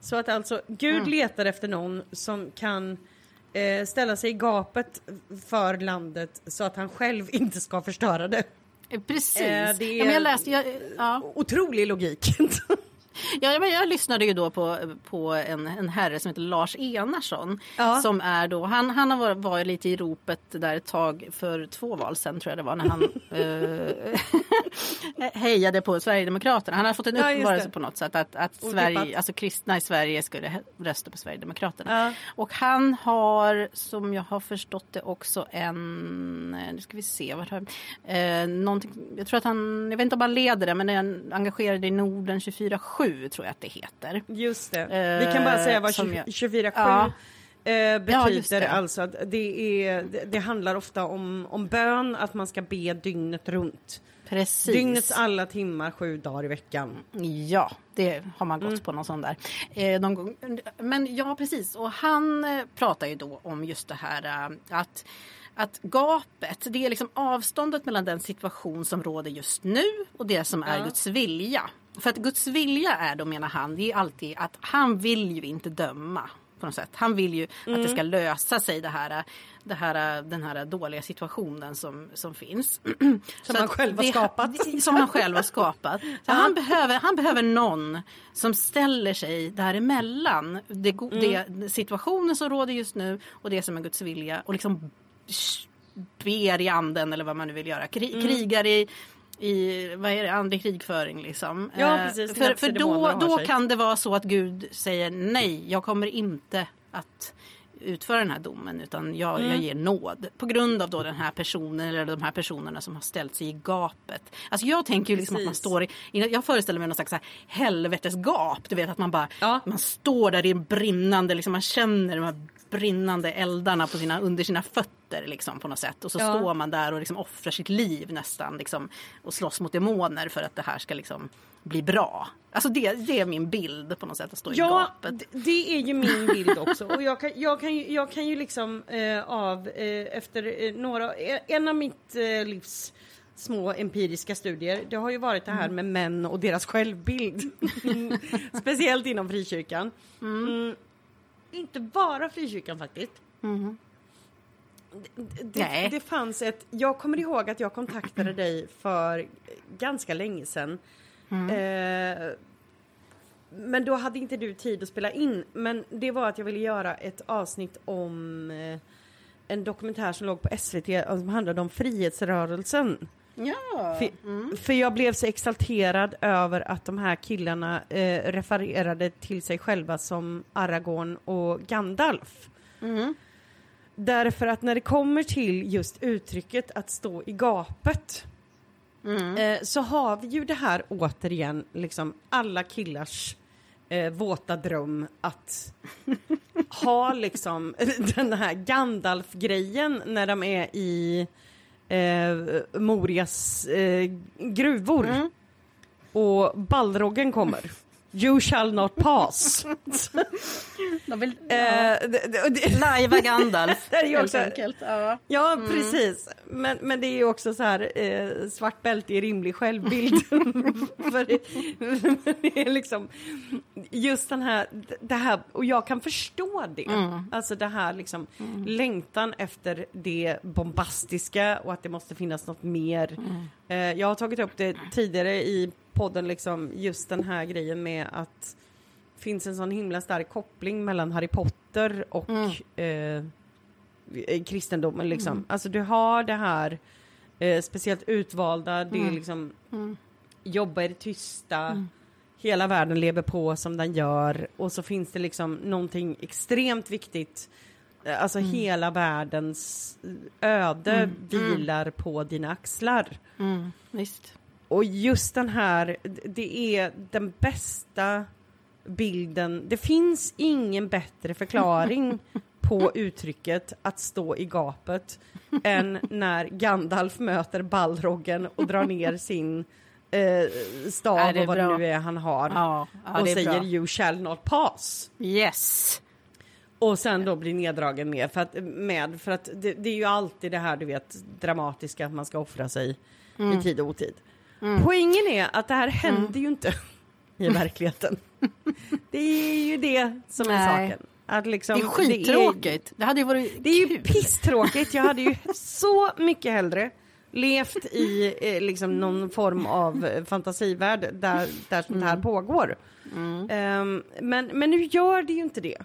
[SPEAKER 1] Så att alltså Gud letar efter någon som kan eh, ställa sig i gapet för landet så att han själv inte ska förstöra det.
[SPEAKER 2] Precis.
[SPEAKER 1] Eh, det är-
[SPEAKER 2] ja, jag läste, jag, ja.
[SPEAKER 1] Otrolig logik.
[SPEAKER 2] Ja, men jag lyssnade ju då på, på en, en herre som heter Lars Enarsson.
[SPEAKER 1] Ja.
[SPEAKER 2] Som är då, han, han har varit, varit lite i ropet där ett tag för två val sen tror jag det var när han eh, hejade på Sverigedemokraterna. Han har fått en
[SPEAKER 1] Ja,
[SPEAKER 2] uppenbarelse
[SPEAKER 1] det.
[SPEAKER 2] på något sätt att, att. Sverige, alltså kristna i Sverige skulle rösta på Sverigedemokraterna.
[SPEAKER 1] Ja.
[SPEAKER 2] Och han har, som jag har förstått det, också en... eh, Nu ska vi se. Vart har, eh, jag tror att han... Jag vet inte om han leder det, men är engagerad i Norden 24-7 tror jag att det heter.
[SPEAKER 1] Just det. Vi kan bara säga vad
[SPEAKER 2] som jag-
[SPEAKER 1] 24-7
[SPEAKER 2] Ja.
[SPEAKER 1] eh,
[SPEAKER 2] Ja,
[SPEAKER 1] betyder.
[SPEAKER 2] det.
[SPEAKER 1] alltså att det, är, det, handlar ofta om, om bön, att man ska be dygnet runt.
[SPEAKER 2] Precis.
[SPEAKER 1] Dygnets alla timmar, sju dagar i veckan.
[SPEAKER 2] Ja, det har man gått
[SPEAKER 1] Mm.
[SPEAKER 2] på någon sån där. Eh, någon gång. Men ja, precis. Och han eh, pratar ju då om just det här eh, att att gapet, det är liksom avståndet mellan den situation som råder just nu och det som är
[SPEAKER 1] Ja.
[SPEAKER 2] Guds vilja. För att Guds vilja är då menar han, det är alltid att han vill ju inte döma på något sätt. Han vill ju att
[SPEAKER 1] Mm.
[SPEAKER 2] det ska lösa sig det här, det här, den här dåliga situationen som, som finns. Så
[SPEAKER 1] han
[SPEAKER 2] att
[SPEAKER 1] själv har
[SPEAKER 2] det-
[SPEAKER 1] skapat.
[SPEAKER 2] Som han själv har skapat. Så han, behöver, han behöver någon som ställer sig däremellan det,
[SPEAKER 1] Mm.
[SPEAKER 2] det, situationen som råder just nu och det som är Guds vilja och liksom ber i anden eller vad man nu vill göra. Kri,
[SPEAKER 1] Mm.
[SPEAKER 2] Krigar i i vad är det, andlig krigföring liksom.
[SPEAKER 1] Ja,
[SPEAKER 2] Eh,
[SPEAKER 1] precis.
[SPEAKER 2] För, för då, då kan det vara så att Gud säger nej, jag kommer inte att utföra den här domen utan jag,
[SPEAKER 1] Mm.
[SPEAKER 2] jag ger nåd. På grund av då den här personen eller de här personerna som har ställt sig i gapet. Alltså jag tänker ju liksom att man står i, jag föreställer mig någon slags helvetesgap. Du vet att man bara,
[SPEAKER 1] Ja.
[SPEAKER 2] man står där i en brinnande, liksom, man känner de här brinnande eldarna på sina, under sina fötter liksom, på något sätt. Och så
[SPEAKER 1] Ja.
[SPEAKER 2] står man där och liksom offrar sitt liv nästan liksom, och slåss mot demoner för att det här ska liksom bli bra. Alltså det, det är min bild på något sätt att stå i
[SPEAKER 1] Ja,
[SPEAKER 2] gapet.
[SPEAKER 1] d- det är ju min bild också. Och jag kan, jag kan, ju, jag kan ju liksom eh, av, eh, efter eh, några, eh, en av mitt eh, livs små empiriska studier, det har ju varit det här med män och deras självbild. Speciellt inom frikyrkan. Mm. Inte bara frikyrkan faktiskt.
[SPEAKER 2] Mhm.
[SPEAKER 1] Det, det, det fanns ett, jag kommer ihåg att jag kontaktade dig för ganska länge sedan. Eh, men då hade inte du tid att spela in. Men det var att jag ville göra ett avsnitt om eh, en dokumentär som låg på SVT och som handlade om frihetsrörelsen.
[SPEAKER 2] Ja.
[SPEAKER 1] För, för jag blev så exalterad över att de här killarna eh, refererade till sig själva som Aragorn och Gandalf.
[SPEAKER 2] Mm.
[SPEAKER 1] Därför att när det kommer till just uttrycket att stå i gapet eh, så har vi ju det här återigen, liksom alla killars eh, våta dröm att ha liksom den här Gandalf-grejen när de är i eh, Morias eh, gruvor. Och Balroggen kommer. You shall not pass.
[SPEAKER 2] De vill
[SPEAKER 1] Eh, det, det, det,
[SPEAKER 2] lajva Gandalf.
[SPEAKER 1] Det är ju
[SPEAKER 2] helt
[SPEAKER 1] också-
[SPEAKER 2] enkelt. Ja.
[SPEAKER 1] ja, precis. Men, men det är ju också så här, eh, svart bälte i rimlig självbild. För det, är liksom just den här, det här, och jag kan förstå det. Alltså det här liksom längtan efter det bombastiska och att det måste finnas något mer. Eh, jag har tagit upp det tidigare i podden, liksom just den här grejen med att finns en sån himla stark koppling mellan Harry Potter och eh, eh, kristendomen liksom. Alltså du har det här eh, speciellt utvalda, det är liksom jobba i det tysta, hela världen lever på som den gör. Och så finns det liksom någonting extremt viktigt Eh, Alltså hela världens öde vilar på dina axlar.
[SPEAKER 2] Mm, visst.
[SPEAKER 1] Och just den här, det är den bästa bilden. Det finns ingen bättre förklaring på uttrycket att stå i gapet än när Gandalf möter Balroggen och drar ner sin eh, stav
[SPEAKER 2] är
[SPEAKER 1] och vad
[SPEAKER 2] bra.
[SPEAKER 1] det nu är han har
[SPEAKER 2] Ja, ja
[SPEAKER 1] och säger
[SPEAKER 2] bra.
[SPEAKER 1] you shall not pass.
[SPEAKER 2] Yes.
[SPEAKER 1] Och sen då blir neddragen med för att, med, för att det, det är ju alltid det här du vet dramatiska att man ska offra sig
[SPEAKER 2] Mm.
[SPEAKER 1] i tid och otid. Poängen är att det här händer ju inte i verkligheten. det är ju det som är
[SPEAKER 2] Nej.
[SPEAKER 1] saken. Att liksom,
[SPEAKER 2] Det är skittråkigt. Det hade ju varit
[SPEAKER 1] Det är ju
[SPEAKER 2] kul.
[SPEAKER 1] pisstråkigt. Jag hade ju så mycket hellre levt i eh, liksom någon form av eh, fantasivärld där, där sånt här pågår. Ehm, men, men nu gör det ju inte det.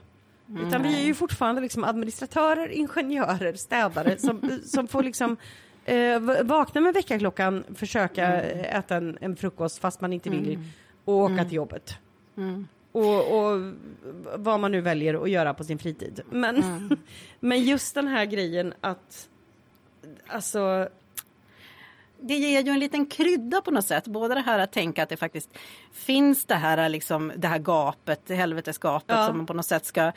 [SPEAKER 1] Utan vi är ju fortfarande liksom administratörer, ingenjörer, städare som, som får liksom eh, vakna med väckarklockan, försöka äta en, en frukost fast man inte vill och åka till jobbet. Och, och vad man nu väljer att göra på sin fritid. Men, men just den här grejen att Alltså,
[SPEAKER 2] det ger ju en liten krydda på något sätt. Både det här att tänka att det faktiskt finns det här, liksom, det här gapet, helvetesgapet
[SPEAKER 1] Ja.
[SPEAKER 2] som man på något sätt ska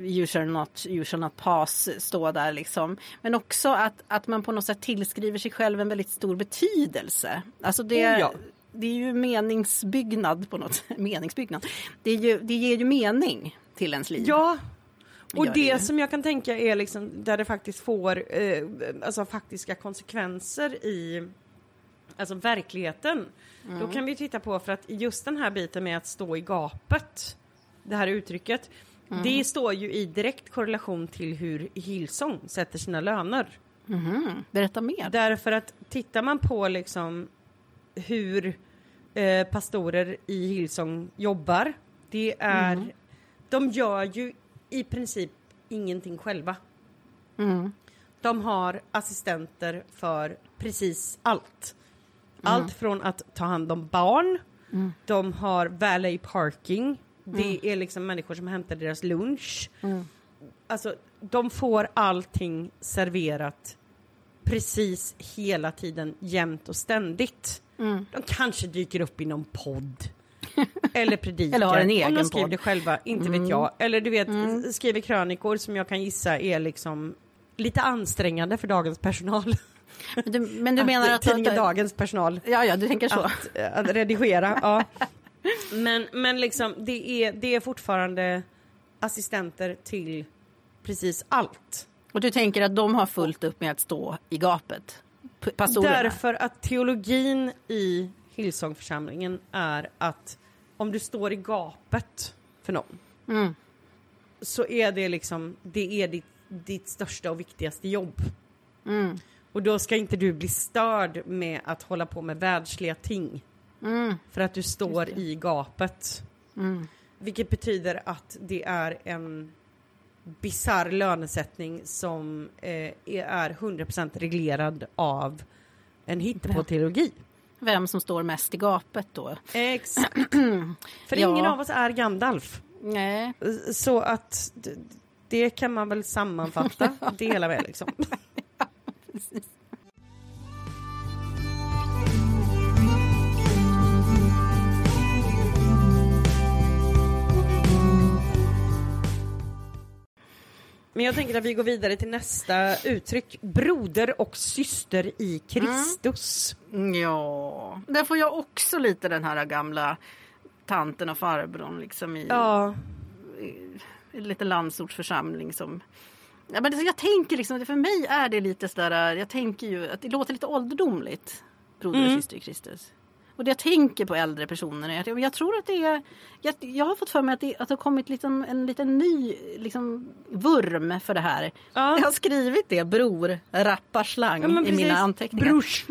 [SPEAKER 2] you, shall not, you shall not pass stå där liksom. Men också att, att man på något sätt tillskriver sig själv en väldigt stor betydelse. Alltså det,
[SPEAKER 1] Oh ja.
[SPEAKER 2] det är ju meningsbyggnad på något sätt. Meningsbyggnad. Det, är ju, det ger ju mening till ens liv.
[SPEAKER 1] ja. Och det,
[SPEAKER 2] det
[SPEAKER 1] som jag kan tänka är liksom där det faktiskt får eh, alltså faktiska konsekvenser i alltså verkligheten. Då kan vi titta på för att just den här biten med att stå i gapet, det här uttrycket, det står ju i direkt korrelation till hur Hillsong sätter sina löner.
[SPEAKER 2] Mhm. Berätta mer.
[SPEAKER 1] Därför att tittar man på liksom hur eh, pastorer i Hillsong jobbar, det är, de gör ju i princip ingenting själva.
[SPEAKER 2] Mm.
[SPEAKER 1] De har assistenter för precis allt. Allt från att ta hand om barn, de har valet parking, det är liksom människor som hämtar deras lunch. Alltså, de får allting serverat precis hela tiden, jämt och ständigt.
[SPEAKER 2] Mm.
[SPEAKER 1] De kanske dyker upp i någon podd. Eller predikar.
[SPEAKER 2] Eller har en
[SPEAKER 1] Om
[SPEAKER 2] egen
[SPEAKER 1] de skriver
[SPEAKER 2] podd.
[SPEAKER 1] det själva, inte vet jag. Eller du vet, skriver krönikor som jag kan gissa är liksom lite ansträngande för dagens personal.
[SPEAKER 2] Men du, men du menar att...
[SPEAKER 1] tidningen Dagens personal
[SPEAKER 2] Ja, ja, du tänker så.
[SPEAKER 1] att, eh, att redigera. ja. Men, men liksom, det är, det är fortfarande assistenter till precis allt.
[SPEAKER 2] Och du tänker att de har fullt upp med att stå i gapet? Pastorerna?
[SPEAKER 1] Därför att teologin i Hillsongförsamlingen är att om du står i gapet för någon
[SPEAKER 2] Mm.
[SPEAKER 1] så är det liksom, det är ditt, ditt största och viktigaste jobb.
[SPEAKER 2] Mm.
[SPEAKER 1] Och då ska inte du bli störd med att hålla på med världsliga ting.
[SPEAKER 2] Mm.
[SPEAKER 1] För att du står i gapet.
[SPEAKER 2] Mm.
[SPEAKER 1] Vilket betyder att det är en bizarr lönesättning som eh, är 100% reglerad av en hittepå-teologi.
[SPEAKER 2] Vem som står mest i gapet då?
[SPEAKER 1] Exakt. För
[SPEAKER 2] Ja.
[SPEAKER 1] ingen av oss är Gandalf.
[SPEAKER 2] Nej.
[SPEAKER 1] Så att det kan man väl sammanfatta det hela med liksom. Men jag tänker att vi går vidare till nästa uttryck. Broder och syster i Kristus.
[SPEAKER 2] Ja, där får jag också lite den här gamla tanten och farbrorn liksom i,
[SPEAKER 1] Ja,
[SPEAKER 2] i en liten landsortsförsamling som Ja, men det- jag tänker liksom, för mig är det lite sådär, jag tänker ju att det låter lite ålderdomligt. Broder och syster i Kristus. Och det jag tänker på äldre personer är att jag, jag tror att det är, jag, jag har fått för mig att det, att det har kommit liksom, en liten ny liksom, vurm för det här.
[SPEAKER 1] Ja.
[SPEAKER 2] Jag har skrivit det, bror, rapparslang,
[SPEAKER 1] ja
[SPEAKER 2] i mina
[SPEAKER 1] precis.
[SPEAKER 2] anteckningar.
[SPEAKER 1] Brors.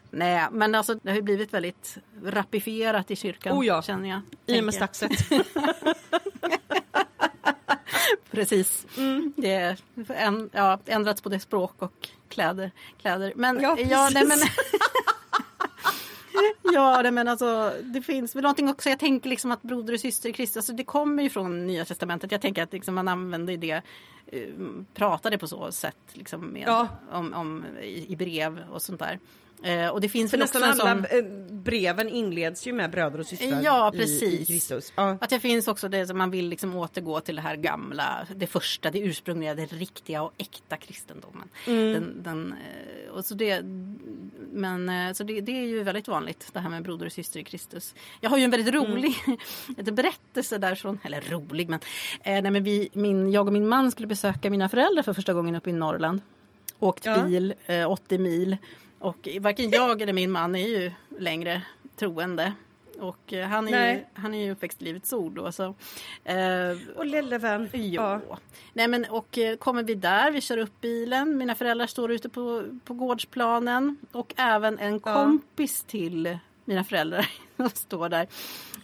[SPEAKER 2] Nej, men alltså det har ju blivit väldigt rapifierat i kyrkan,
[SPEAKER 1] Oh ja.
[SPEAKER 2] känner jag.
[SPEAKER 1] I och med staxet.
[SPEAKER 2] Precis. Det är en, ja, ändrats både språk och kläder. kläder. Men,
[SPEAKER 1] Ja,
[SPEAKER 2] ja, nej, men,
[SPEAKER 1] precis.
[SPEAKER 2] ja nej, men alltså det finns väl någonting också. Jag tänker liksom att broder och syster i Kristus, alltså, det kommer ju från Nya Testamentet. Jag tänker att liksom man använder det, eh, pratade på så sätt liksom med,
[SPEAKER 1] Ja.
[SPEAKER 2] om, om, i, i brev och sånt där. Eh, och det finns
[SPEAKER 1] För
[SPEAKER 2] väl
[SPEAKER 1] nästan alla
[SPEAKER 2] sån...
[SPEAKER 1] eh, breven inleds ju med bröder och systrar
[SPEAKER 2] Ja,
[SPEAKER 1] i, i
[SPEAKER 2] precis.
[SPEAKER 1] Kristus. Ja.
[SPEAKER 2] Att det finns också det som man vill liksom återgå till det här gamla, det första, det ursprungliga, det riktiga och äkta kristendomen.
[SPEAKER 1] Mm.
[SPEAKER 2] Den, den, eh, och så det, men, eh, så det, det är ju väldigt vanligt det här med broder och syster i Kristus. Jag har ju en väldigt
[SPEAKER 1] Mm.
[SPEAKER 2] rolig en berättelse därifrån, eller rolig men, eh, nej, men vi, min, jag och min man skulle besöka mina föräldrar för första gången uppe i Norrland. Åkt
[SPEAKER 1] Ja.
[SPEAKER 2] bil, eh, 80 mil. Och varken jag eller min man är ju längre troende. Och eh, han är, ju, han är ju uppväxt i Livets Ord då. Så, eh,
[SPEAKER 1] Och lille vän. Ja.
[SPEAKER 2] Nej, men, och eh, kommer vi där, vi kör upp bilen. Mina föräldrar står ute på, på gårdsplanen. Och även en
[SPEAKER 1] Ja. kompis
[SPEAKER 2] kompis till mina föräldrar som står där.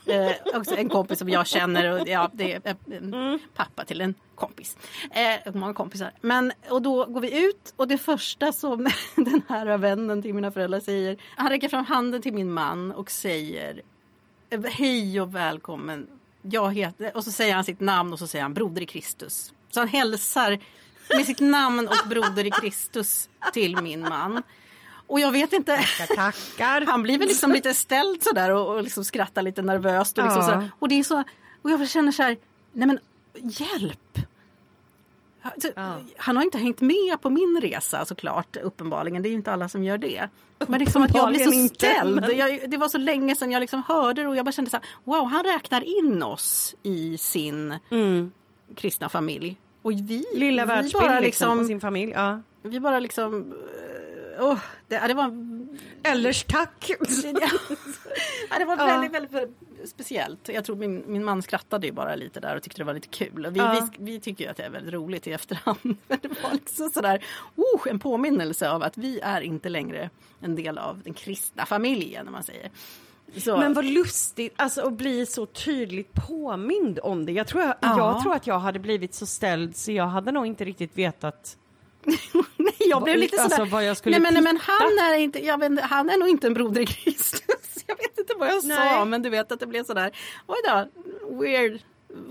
[SPEAKER 2] Eh, också en kompis som jag känner och ja, det är
[SPEAKER 1] Mm.
[SPEAKER 2] pappa till en kompis. Eh, många kompisar. Men, och då går vi ut och det första som den här vännen till mina föräldrar säger. Han räcker fram handen till min man och säger Hej och välkommen. Jag heter, och så säger han sitt namn och så säger han Broder i Kristus. Så han hälsar med sitt namn och Broder i Kristus till min man. Och jag vet inte.
[SPEAKER 1] Tackar.
[SPEAKER 2] Han blir väl liksom lite ställd sådär och, och liksom skrattar lite nervöst. Och, liksom
[SPEAKER 1] Ja.
[SPEAKER 2] sådär. och det är så, och jag känner så här, nej men hjälp! Alltså,
[SPEAKER 1] Ja.
[SPEAKER 2] Han har inte hängt med på min resa såklart, uppenbarligen. Det är inte alla som gör det. Men liksom att jag blir så ställd. Jag, det var så länge sedan jag liksom hörde det och jag bara kände så här, wow, han räknar in oss i sin
[SPEAKER 1] Mm.
[SPEAKER 2] kristna familj. Och vi,
[SPEAKER 1] Lilla
[SPEAKER 2] vi bara
[SPEAKER 1] liksom,
[SPEAKER 2] liksom,
[SPEAKER 1] sin familj. Ja.
[SPEAKER 2] vi bara liksom, åh, det, ja, det var
[SPEAKER 1] Ellers tack.
[SPEAKER 2] Ja, det var
[SPEAKER 1] Ja.
[SPEAKER 2] väldigt, väldigt, väldigt speciellt. Jag tror min, min man skrattade ju bara lite där och tyckte det var lite kul. Vi,
[SPEAKER 1] Ja.
[SPEAKER 2] vi, vi tycker ju att det är väldigt roligt i efterhand. Men det var liksom sådär, oh, en påminnelse av att vi är inte längre en del av den kristna familjen, om man säger. Så,
[SPEAKER 1] Men vad lustigt alltså, att bli så tydligt påmind om det. Jag tror, jag,
[SPEAKER 2] Ja.
[SPEAKER 1] jag tror att jag hade blivit så ställd så jag hade nog inte riktigt vetat.
[SPEAKER 2] nej, jag blev lite sådär.
[SPEAKER 1] Alltså, vad jag skulle
[SPEAKER 2] nej, men, men han, är inte, jag vet, han är nog inte en broder i Kristus. Jag vet inte vad jag sa,
[SPEAKER 1] Nej.
[SPEAKER 2] men du vet att det blev sådär, oj då, weird,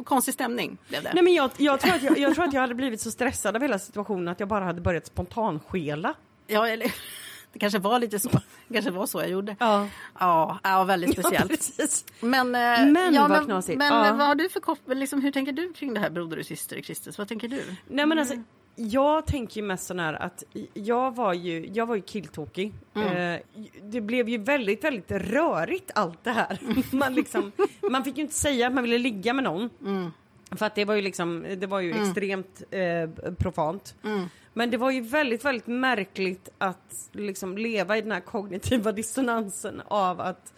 [SPEAKER 2] konstig stämning blev det.
[SPEAKER 1] Nej, men jag, jag, tror att jag, jag tror att jag hade blivit så stressad av hela situationen att jag bara hade börjat spontanskela.
[SPEAKER 2] Ja, eller, det kanske var lite så. Det kanske var så jag gjorde.
[SPEAKER 1] Ja.
[SPEAKER 2] Ja, ja väldigt
[SPEAKER 1] Ja,
[SPEAKER 2] speciellt.
[SPEAKER 1] precis.
[SPEAKER 2] men eh,
[SPEAKER 1] Men
[SPEAKER 2] ja,
[SPEAKER 1] vad
[SPEAKER 2] men,
[SPEAKER 1] knasigt.
[SPEAKER 2] Men
[SPEAKER 1] Ja.
[SPEAKER 2] vad har du för liksom, hur tänker du kring det här broder och syster i Kristus? Vad tänker du?
[SPEAKER 1] Nej men alltså, jag tänker ju mest sån här att jag var ju, jag var ju killtokig.
[SPEAKER 2] Mm.
[SPEAKER 1] Eh, det blev ju väldigt, väldigt rörigt allt det här. Man, liksom, man fick ju inte säga att man ville ligga med någon.
[SPEAKER 2] Mm.
[SPEAKER 1] För att det var ju liksom, det var ju extremt eh, profant.
[SPEAKER 2] Mm.
[SPEAKER 1] Men det var ju väldigt, väldigt märkligt att liksom leva i den här kognitiva dissonansen av att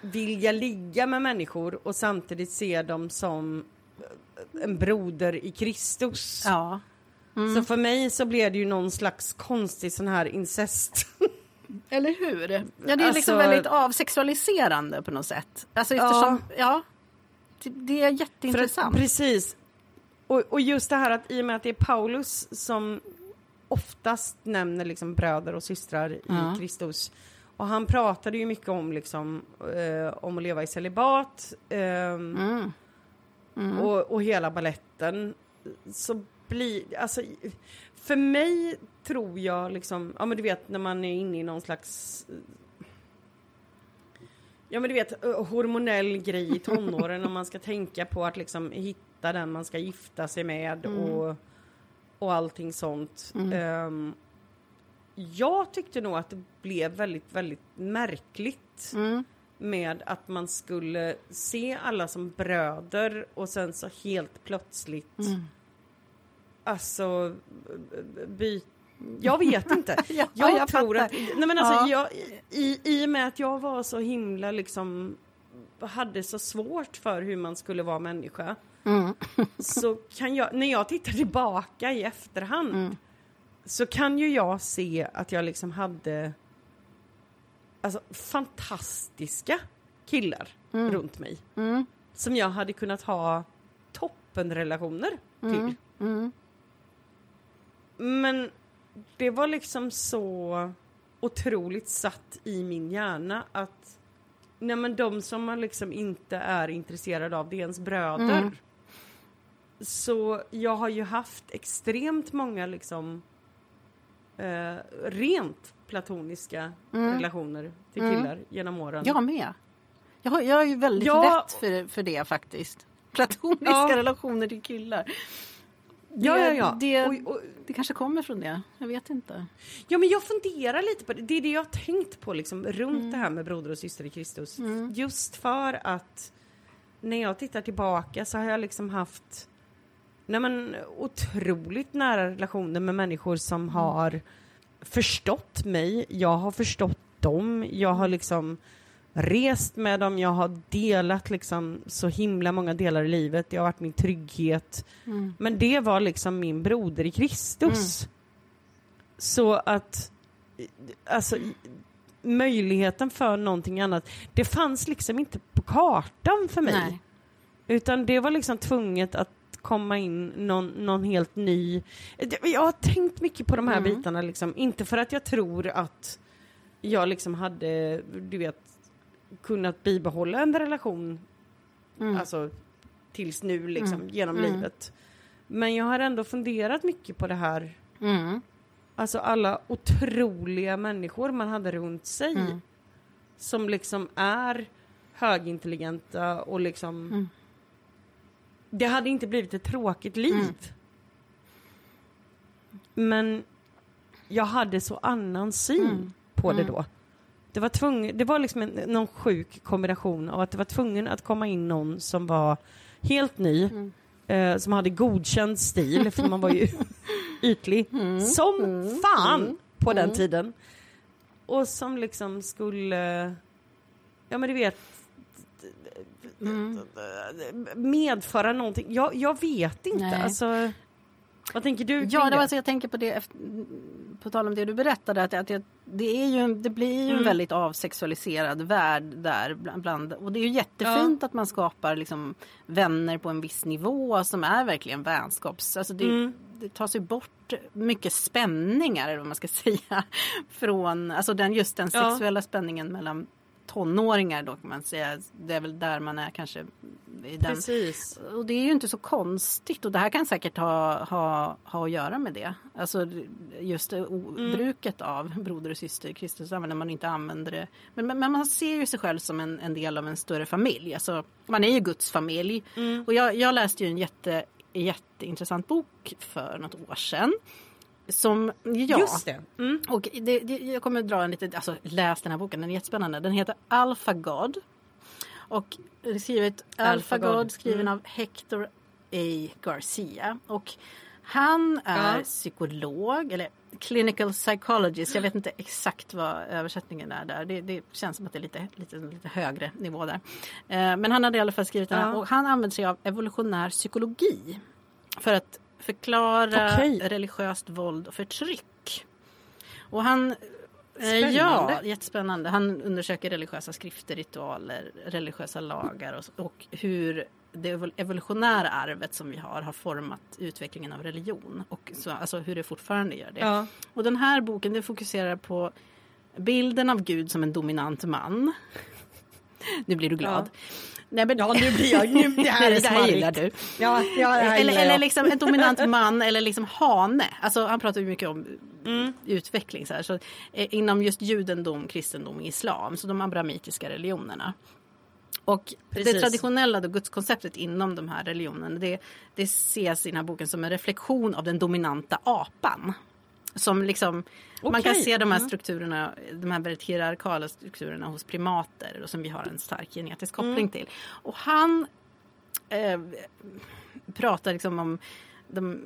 [SPEAKER 1] vilja ligga med människor och samtidigt se dem som en broder i Kristus.
[SPEAKER 2] Ja.
[SPEAKER 1] Så för mig så blev det ju någon slags konstig sån här incest.
[SPEAKER 2] Eller hur? Ja, det är liksom
[SPEAKER 1] Alltså-
[SPEAKER 2] väldigt avsexualiserande på något sätt. Alltså eftersom, ja. Det- Det är
[SPEAKER 1] För att,
[SPEAKER 2] jätteintressant.
[SPEAKER 1] precis. Och, och just det här att i och med att det är Paulus som oftast nämner liksom bröder och systrar i
[SPEAKER 2] Ja.
[SPEAKER 1] Kristus. Och han pratade ju mycket om liksom eh, om att leva i celibat ehm,
[SPEAKER 2] Mm. Mm.
[SPEAKER 1] och, och hela balletten. Så blir, alltså för mig tror jag liksom, ja men du vet när man är inne i någon slags Ja men du vet eh, hormonell grej i tonåren om man ska tänka på att liksom hitta den man ska gifta sig med
[SPEAKER 2] Mm.
[SPEAKER 1] och, och allting sånt. Ehm, jag tyckte nog att det blev väldigt, väldigt märkligt
[SPEAKER 2] Mm.
[SPEAKER 1] med att man skulle se alla som bröder och sen så helt plötsligt
[SPEAKER 2] Mm.
[SPEAKER 1] Alltså by jag vet inte.
[SPEAKER 2] Ja,
[SPEAKER 1] jag,
[SPEAKER 2] jag
[SPEAKER 1] tror
[SPEAKER 2] fattar.
[SPEAKER 1] att, nej men alltså
[SPEAKER 2] Ja.
[SPEAKER 1] jag, i, i och med att jag var så himla liksom hade så svårt för hur man skulle vara människa
[SPEAKER 2] Mm.
[SPEAKER 1] så kan jag, när jag tittar tillbaka i efterhand
[SPEAKER 2] Mm.
[SPEAKER 1] så kan ju jag se att jag liksom hade alltså fantastiska killar runt mig
[SPEAKER 2] Mm.
[SPEAKER 1] som jag hade kunnat ha toppenrelationer till.
[SPEAKER 2] Mm.
[SPEAKER 1] Men det var liksom så otroligt satt i min hjärna att nej men de som man liksom inte är intresserad av, det är ens bröder.
[SPEAKER 2] Mm.
[SPEAKER 1] Så jag har ju haft extremt många liksom eh, rent platoniska relationer till killar genom åren.
[SPEAKER 2] Jag med. Jag, har, jag är ju väldigt
[SPEAKER 1] Ja.
[SPEAKER 2] lätt för, för det faktiskt. Platoniska
[SPEAKER 1] Ja.
[SPEAKER 2] relationer till killar. Det,
[SPEAKER 1] ja, ja, ja.
[SPEAKER 2] Det,
[SPEAKER 1] Och- och-
[SPEAKER 2] det kanske kommer från det. Jag vet inte.
[SPEAKER 1] Ja men jag funderar lite på det. Det är det jag har tänkt på liksom runt det här med broder och syster i Kristus. Just för att när jag tittar tillbaka så har jag liksom haft nej men, otroligt nära relationer med människor som har förstått mig. Jag har förstått dem. Jag har liksom rest med dem. Jag har delat liksom så himla många delar i livet. Det har varit min trygghet. Men det var liksom min broder i Kristus. Så att alltså möjligheten för någonting annat, det fanns liksom inte på kartan för mig.
[SPEAKER 2] Nej.
[SPEAKER 1] Utan det var liksom tvunget att komma in någon, någon helt ny... Jag har tänkt mycket på de här
[SPEAKER 2] Mm.
[SPEAKER 1] bitarna liksom, inte för att jag tror att jag liksom hade, du vet, kunnat bibehålla en relation,
[SPEAKER 2] Mm.
[SPEAKER 1] alltså tills nu liksom,
[SPEAKER 2] Mm.
[SPEAKER 1] genom
[SPEAKER 2] Mm.
[SPEAKER 1] livet. Men jag har ändå funderat mycket på det här,
[SPEAKER 2] Mm.
[SPEAKER 1] alltså alla otroliga människor man hade runt sig
[SPEAKER 2] Mm.
[SPEAKER 1] som liksom är högintelligenta och liksom
[SPEAKER 2] Mm.
[SPEAKER 1] det hade inte blivit ett tråkigt liv. Men jag hade så annan syn på det då. Det var, tvungen, det var liksom en, någon sjuk kombination av att det var tvungen att komma in någon som var helt ny,
[SPEAKER 2] Mm.
[SPEAKER 1] eh, som hade godkänd stil, för man var ju ytlig,
[SPEAKER 2] Mm.
[SPEAKER 1] som
[SPEAKER 2] Mm.
[SPEAKER 1] fan
[SPEAKER 2] Mm.
[SPEAKER 1] på den
[SPEAKER 2] Mm.
[SPEAKER 1] tiden. Och som liksom skulle, ja men du vet,
[SPEAKER 2] Mm.
[SPEAKER 1] medföra någonting. Jag, jag vet inte. Alltså, vad tänker du kring
[SPEAKER 2] Ja, det var så jag tänker på det efter, på tal om det du berättade att, att jag, det, är ju, det blir ju en
[SPEAKER 1] Mm.
[SPEAKER 2] väldigt avsexualiserad värld där bland, bland och det är ju jättefint att man skapar liksom vänner på en viss nivå som är verkligen vänskaps... Alltså det,
[SPEAKER 1] Mm.
[SPEAKER 2] det tas ju bort mycket spänningar eller vad man ska säga från alltså den, just den
[SPEAKER 1] Ja.
[SPEAKER 2] sexuella spänningen mellan tonåringar då kan man säga. Det är väl där man är kanske i den
[SPEAKER 1] Precis.
[SPEAKER 2] och det är ju inte så konstigt och det här kan säkert ha, ha, ha att göra med det. Alltså just
[SPEAKER 1] Mm.
[SPEAKER 2] bruket av broder och syster i Kristus när man inte använder det. Men, men, men man ser ju sig själv som en, en del av en större familj. Alltså, man är ju Guds familj.
[SPEAKER 1] Mm.
[SPEAKER 2] Och jag, jag läste ju en jätte, jätteintressant bok för något år sedan. Som, ja,
[SPEAKER 1] Just det. Mm.
[SPEAKER 2] och det, det, jag kommer dra en liten, alltså läs den här boken, den är jättespännande. Den heter Alpha God. Och det är skrivet Alpha
[SPEAKER 1] Alpha God.
[SPEAKER 2] God skriven
[SPEAKER 1] Mm.
[SPEAKER 2] av Hector A. Garcia. Och han är
[SPEAKER 1] Ja.
[SPEAKER 2] psykolog, eller clinical psychologist. Jag vet inte exakt vad översättningen är där. Det, det känns som att det är lite, lite, lite högre nivå där. Eh, men han hade i alla fall skrivit den här
[SPEAKER 1] Ja.
[SPEAKER 2] och han använder sig av evolutionär psykologi. För att förklara
[SPEAKER 1] Okej.
[SPEAKER 2] religiöst våld och förtryck. Och han eh,
[SPEAKER 1] Spännande.
[SPEAKER 2] Ja, jättespännande. Han undersöker religiösa skrifter, ritualer, religiösa lagar och, och hur det evol- evolutionära arvet som vi har har format utvecklingen av religion. Och så, alltså hur det fortfarande gör det.
[SPEAKER 1] Ja.
[SPEAKER 2] Och den här boken den fokuserar på bilden av Gud som en dominant man. Nu blir du glad.
[SPEAKER 1] Ja.
[SPEAKER 2] Nej, men,
[SPEAKER 1] Ja, nu blir jag... Nu, det här är
[SPEAKER 2] det här gillar du.
[SPEAKER 1] Ja, ja, här
[SPEAKER 2] eller,
[SPEAKER 1] gillar
[SPEAKER 2] eller liksom en dominant man eller liksom hane. Alltså, han pratar ju mycket om
[SPEAKER 1] Mm.
[SPEAKER 2] utveckling. Så här. Så, eh, inom just judendom, kristendom, islam, så de abrahamitiska religionerna. Och
[SPEAKER 1] Precis.
[SPEAKER 2] det traditionella då, gudskonceptet inom de här religionerna det, det ses i den här boken som en reflektion av den dominanta apan. Som liksom, man kan se de här
[SPEAKER 1] mm.
[SPEAKER 2] strukturerna, de här väldigt hierarkala strukturerna hos primater och som vi har en stark genetisk koppling
[SPEAKER 1] Mm.
[SPEAKER 2] till. Och han eh, pratar liksom om de,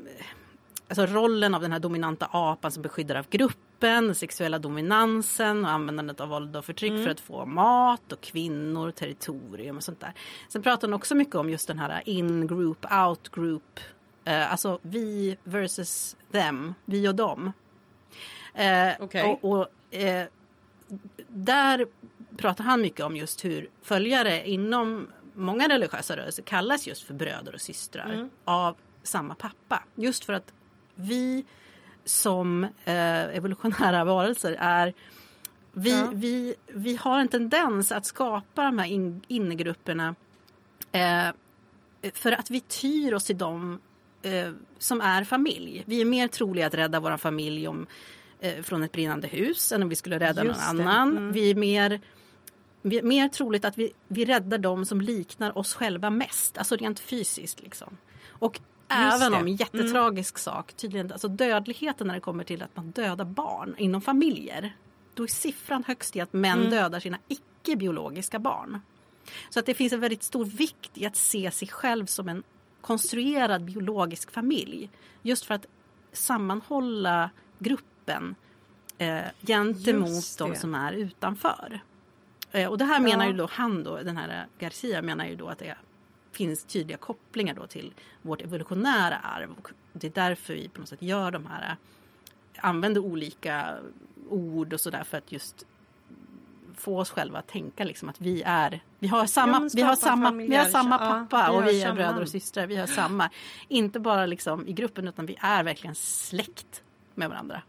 [SPEAKER 2] alltså rollen av den här dominanta apan som beskyddar av gruppen, sexuella dominansen och användandet av våld och förtryck
[SPEAKER 1] Mm.
[SPEAKER 2] för att få mat och kvinnor, territorium och sånt där. Sen pratar han också mycket om just den här in-group, out-group, eh, alltså vi versus them, vi och dem. Eh,
[SPEAKER 1] Okej.
[SPEAKER 2] och, och, eh, där pratar han mycket om just hur följare inom många religiösa rörelser kallas just för bröder och systrar
[SPEAKER 1] Mm.
[SPEAKER 2] av samma pappa. Just för att vi som eh, evolutionära varelser är vi,
[SPEAKER 1] Ja.
[SPEAKER 2] vi, vi har en tendens att skapa de här in, innegrupperna eh, för att vi tyr oss till dem eh, som är familj. Vi är mer troliga att rädda vår familj om, eh, från ett brinnande hus än om vi skulle rädda
[SPEAKER 1] Just
[SPEAKER 2] någon
[SPEAKER 1] det.
[SPEAKER 2] annan.
[SPEAKER 1] Mm.
[SPEAKER 2] Vi är mer vi är mer troligt att vi, vi räddar dem som liknar oss själva mest, alltså rent fysiskt. Liksom. Och även
[SPEAKER 1] det.
[SPEAKER 2] om en jättetragisk sak, tydligen, alltså dödligheten när det kommer till att man dödar barn inom familjer. Då är siffran högst i att män
[SPEAKER 1] Mm.
[SPEAKER 2] dödar sina icke-biologiska barn. Så att det finns en väldigt stor vikt i att se sig själv som en konstruerad biologisk familj. Just för att sammanhålla gruppen eh, gentemot de som är utanför. Eh, och det här menar
[SPEAKER 1] Ja.
[SPEAKER 2] ju då han då, den här Garcia menar ju då att det finns tydliga kopplingar då till vårt evolutionära arv. Och det är därför vi på något sätt gör de här, använder olika ord och sådär för att just få oss själva att tänka liksom att vi är, vi har samma,
[SPEAKER 1] men
[SPEAKER 2] vi har samma, vi har samma
[SPEAKER 1] ja,
[SPEAKER 2] pappa
[SPEAKER 1] vi
[SPEAKER 2] och vi är bröder och systrar, vi har samma. Inte bara liksom i gruppen utan vi är verkligen släkt med varandra.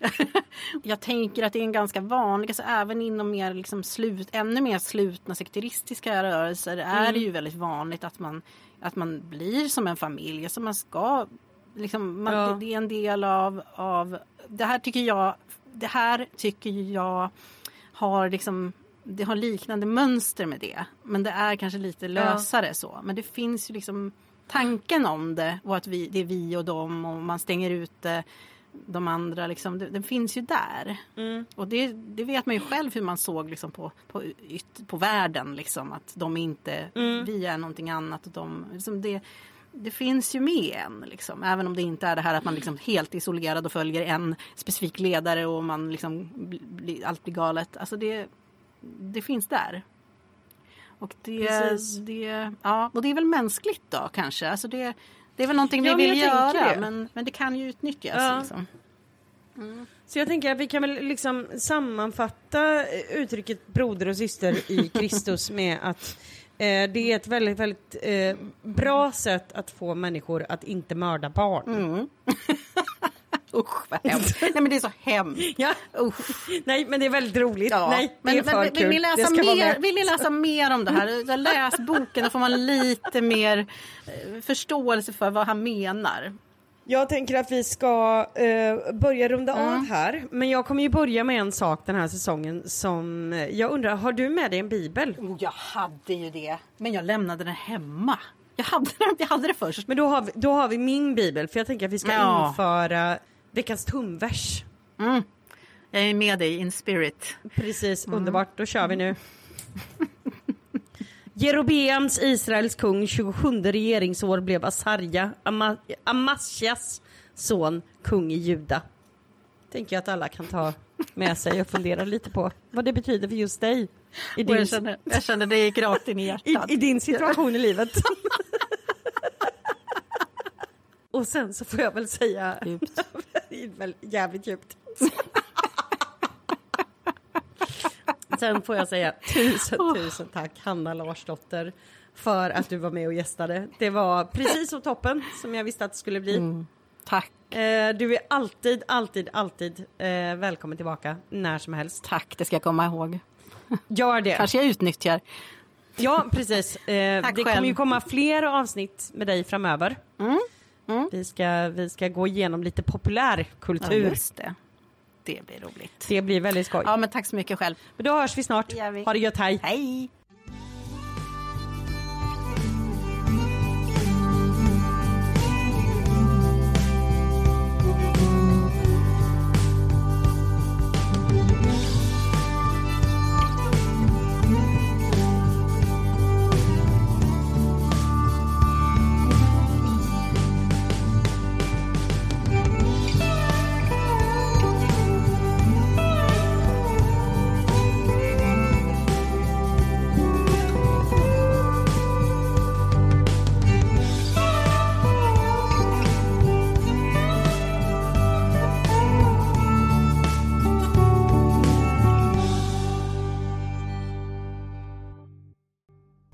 [SPEAKER 2] Jag tänker att det är en ganska vanlig, alltså även inom mer liksom slut, ännu mer slutna sekteristiska rörelser är det ju väldigt vanligt att man, att man blir som en familj. Alltså man ska, liksom, man,
[SPEAKER 1] Ja.
[SPEAKER 2] det, är en del av, av, det här tycker jag, det här tycker jag har liksom det har liknande mönster med det. Men det är kanske lite lösare så. Men det finns ju liksom tanken om det och att vi, det är vi och dem och man stänger ute de andra. Liksom, det, den finns ju där.
[SPEAKER 1] Mm.
[SPEAKER 2] Och det, det vet man ju själv hur man såg liksom, på, på, yt, på världen. Liksom, att de inte,
[SPEAKER 1] Mm.
[SPEAKER 2] vi är någonting annat. Och de, liksom det, det finns ju med en. Liksom, även om det inte är det här att man liksom helt isolerad och följer en specifik ledare och man liksom, bli, bli, allt blir galet. Alltså det, det finns där. Och det,
[SPEAKER 1] Precis.
[SPEAKER 2] det, ja, och det är väl mänskligt då kanske. Alltså det, det är väl någonting
[SPEAKER 1] Ja,
[SPEAKER 2] vi
[SPEAKER 1] men
[SPEAKER 2] vill göra men, men det kan ju utnyttjas.
[SPEAKER 1] Ja.
[SPEAKER 2] Liksom.
[SPEAKER 1] Så jag tänker att vi kan väl liksom sammanfatta eh, uttrycket broder och syster i Kristus med att eh, det är ett väldigt, väldigt eh, bra sätt att få människor att inte mörda barn.
[SPEAKER 2] Mm. Usch vad hemskt. Nej men det är så hemskt.
[SPEAKER 1] Ja.
[SPEAKER 2] Usch.
[SPEAKER 1] Nej, men det är väldigt roligt.
[SPEAKER 2] Ja.
[SPEAKER 1] Nej, det
[SPEAKER 2] men,
[SPEAKER 1] är för
[SPEAKER 2] men,
[SPEAKER 1] kul.
[SPEAKER 2] Vill ni, läsa mer, vill ni läsa mer om det här? Läs boken, då får man lite mer eh, förståelse för vad han menar.
[SPEAKER 1] Jag tänker att vi ska eh, börja runda
[SPEAKER 2] Mm.
[SPEAKER 1] av här. Men jag kommer ju börja med en sak den här säsongen som eh, jag undrar, har du med dig en bibel?
[SPEAKER 2] Oh, jag hade ju det. Men jag lämnade den hemma. Jag hade, den, jag hade det först.
[SPEAKER 1] Men då har, vi, då har vi min bibel för jag tänker att vi ska
[SPEAKER 2] Ja.
[SPEAKER 1] införa veckans tumvers.
[SPEAKER 2] Mm. Jag är med dig in spirit.
[SPEAKER 1] Precis,
[SPEAKER 2] Mm.
[SPEAKER 1] underbart. Då kör vi nu. Jerobeams, Israels kung, 27 regeringsår blev Asarja, Ama Amasjas son, kung i Juda. Tänker jag att alla kan ta med sig och fundera lite på vad det betyder för just dig. I
[SPEAKER 2] Och
[SPEAKER 1] din,
[SPEAKER 2] jag, kände, jag kände det gick rakt in i
[SPEAKER 1] i,
[SPEAKER 2] hjärtat.
[SPEAKER 1] i din situation i livet. och sen så får jag väl säga
[SPEAKER 2] Djupt.
[SPEAKER 1] Jävligt djupt. Sen får jag säga tusen, tusen tack Hanna Larsdotter för att du var med och gästade. Det var precis så toppen som jag visste att det skulle bli.
[SPEAKER 2] Mm. Tack.
[SPEAKER 1] Eh, du är alltid, alltid, alltid eh, välkommen tillbaka när som helst.
[SPEAKER 2] Tack, det ska jag komma ihåg.
[SPEAKER 1] Gör det.
[SPEAKER 2] Kanske jag utnyttjar.
[SPEAKER 1] Ja, precis. Eh,
[SPEAKER 2] Tack
[SPEAKER 1] det kommer
[SPEAKER 2] själv.
[SPEAKER 1] ju komma fler avsnitt med dig framöver.
[SPEAKER 2] Mm, mm.
[SPEAKER 1] Vi, ska, vi ska gå igenom lite
[SPEAKER 2] Ja,
[SPEAKER 1] populärkultur.
[SPEAKER 2] just det. Det blir roligt.
[SPEAKER 1] det blir väldigt skoj.
[SPEAKER 2] Ja, men tack så mycket själv.
[SPEAKER 1] Men då hörs vi snart.
[SPEAKER 2] Det vi.
[SPEAKER 1] Ha det gött, hej.
[SPEAKER 2] Hej!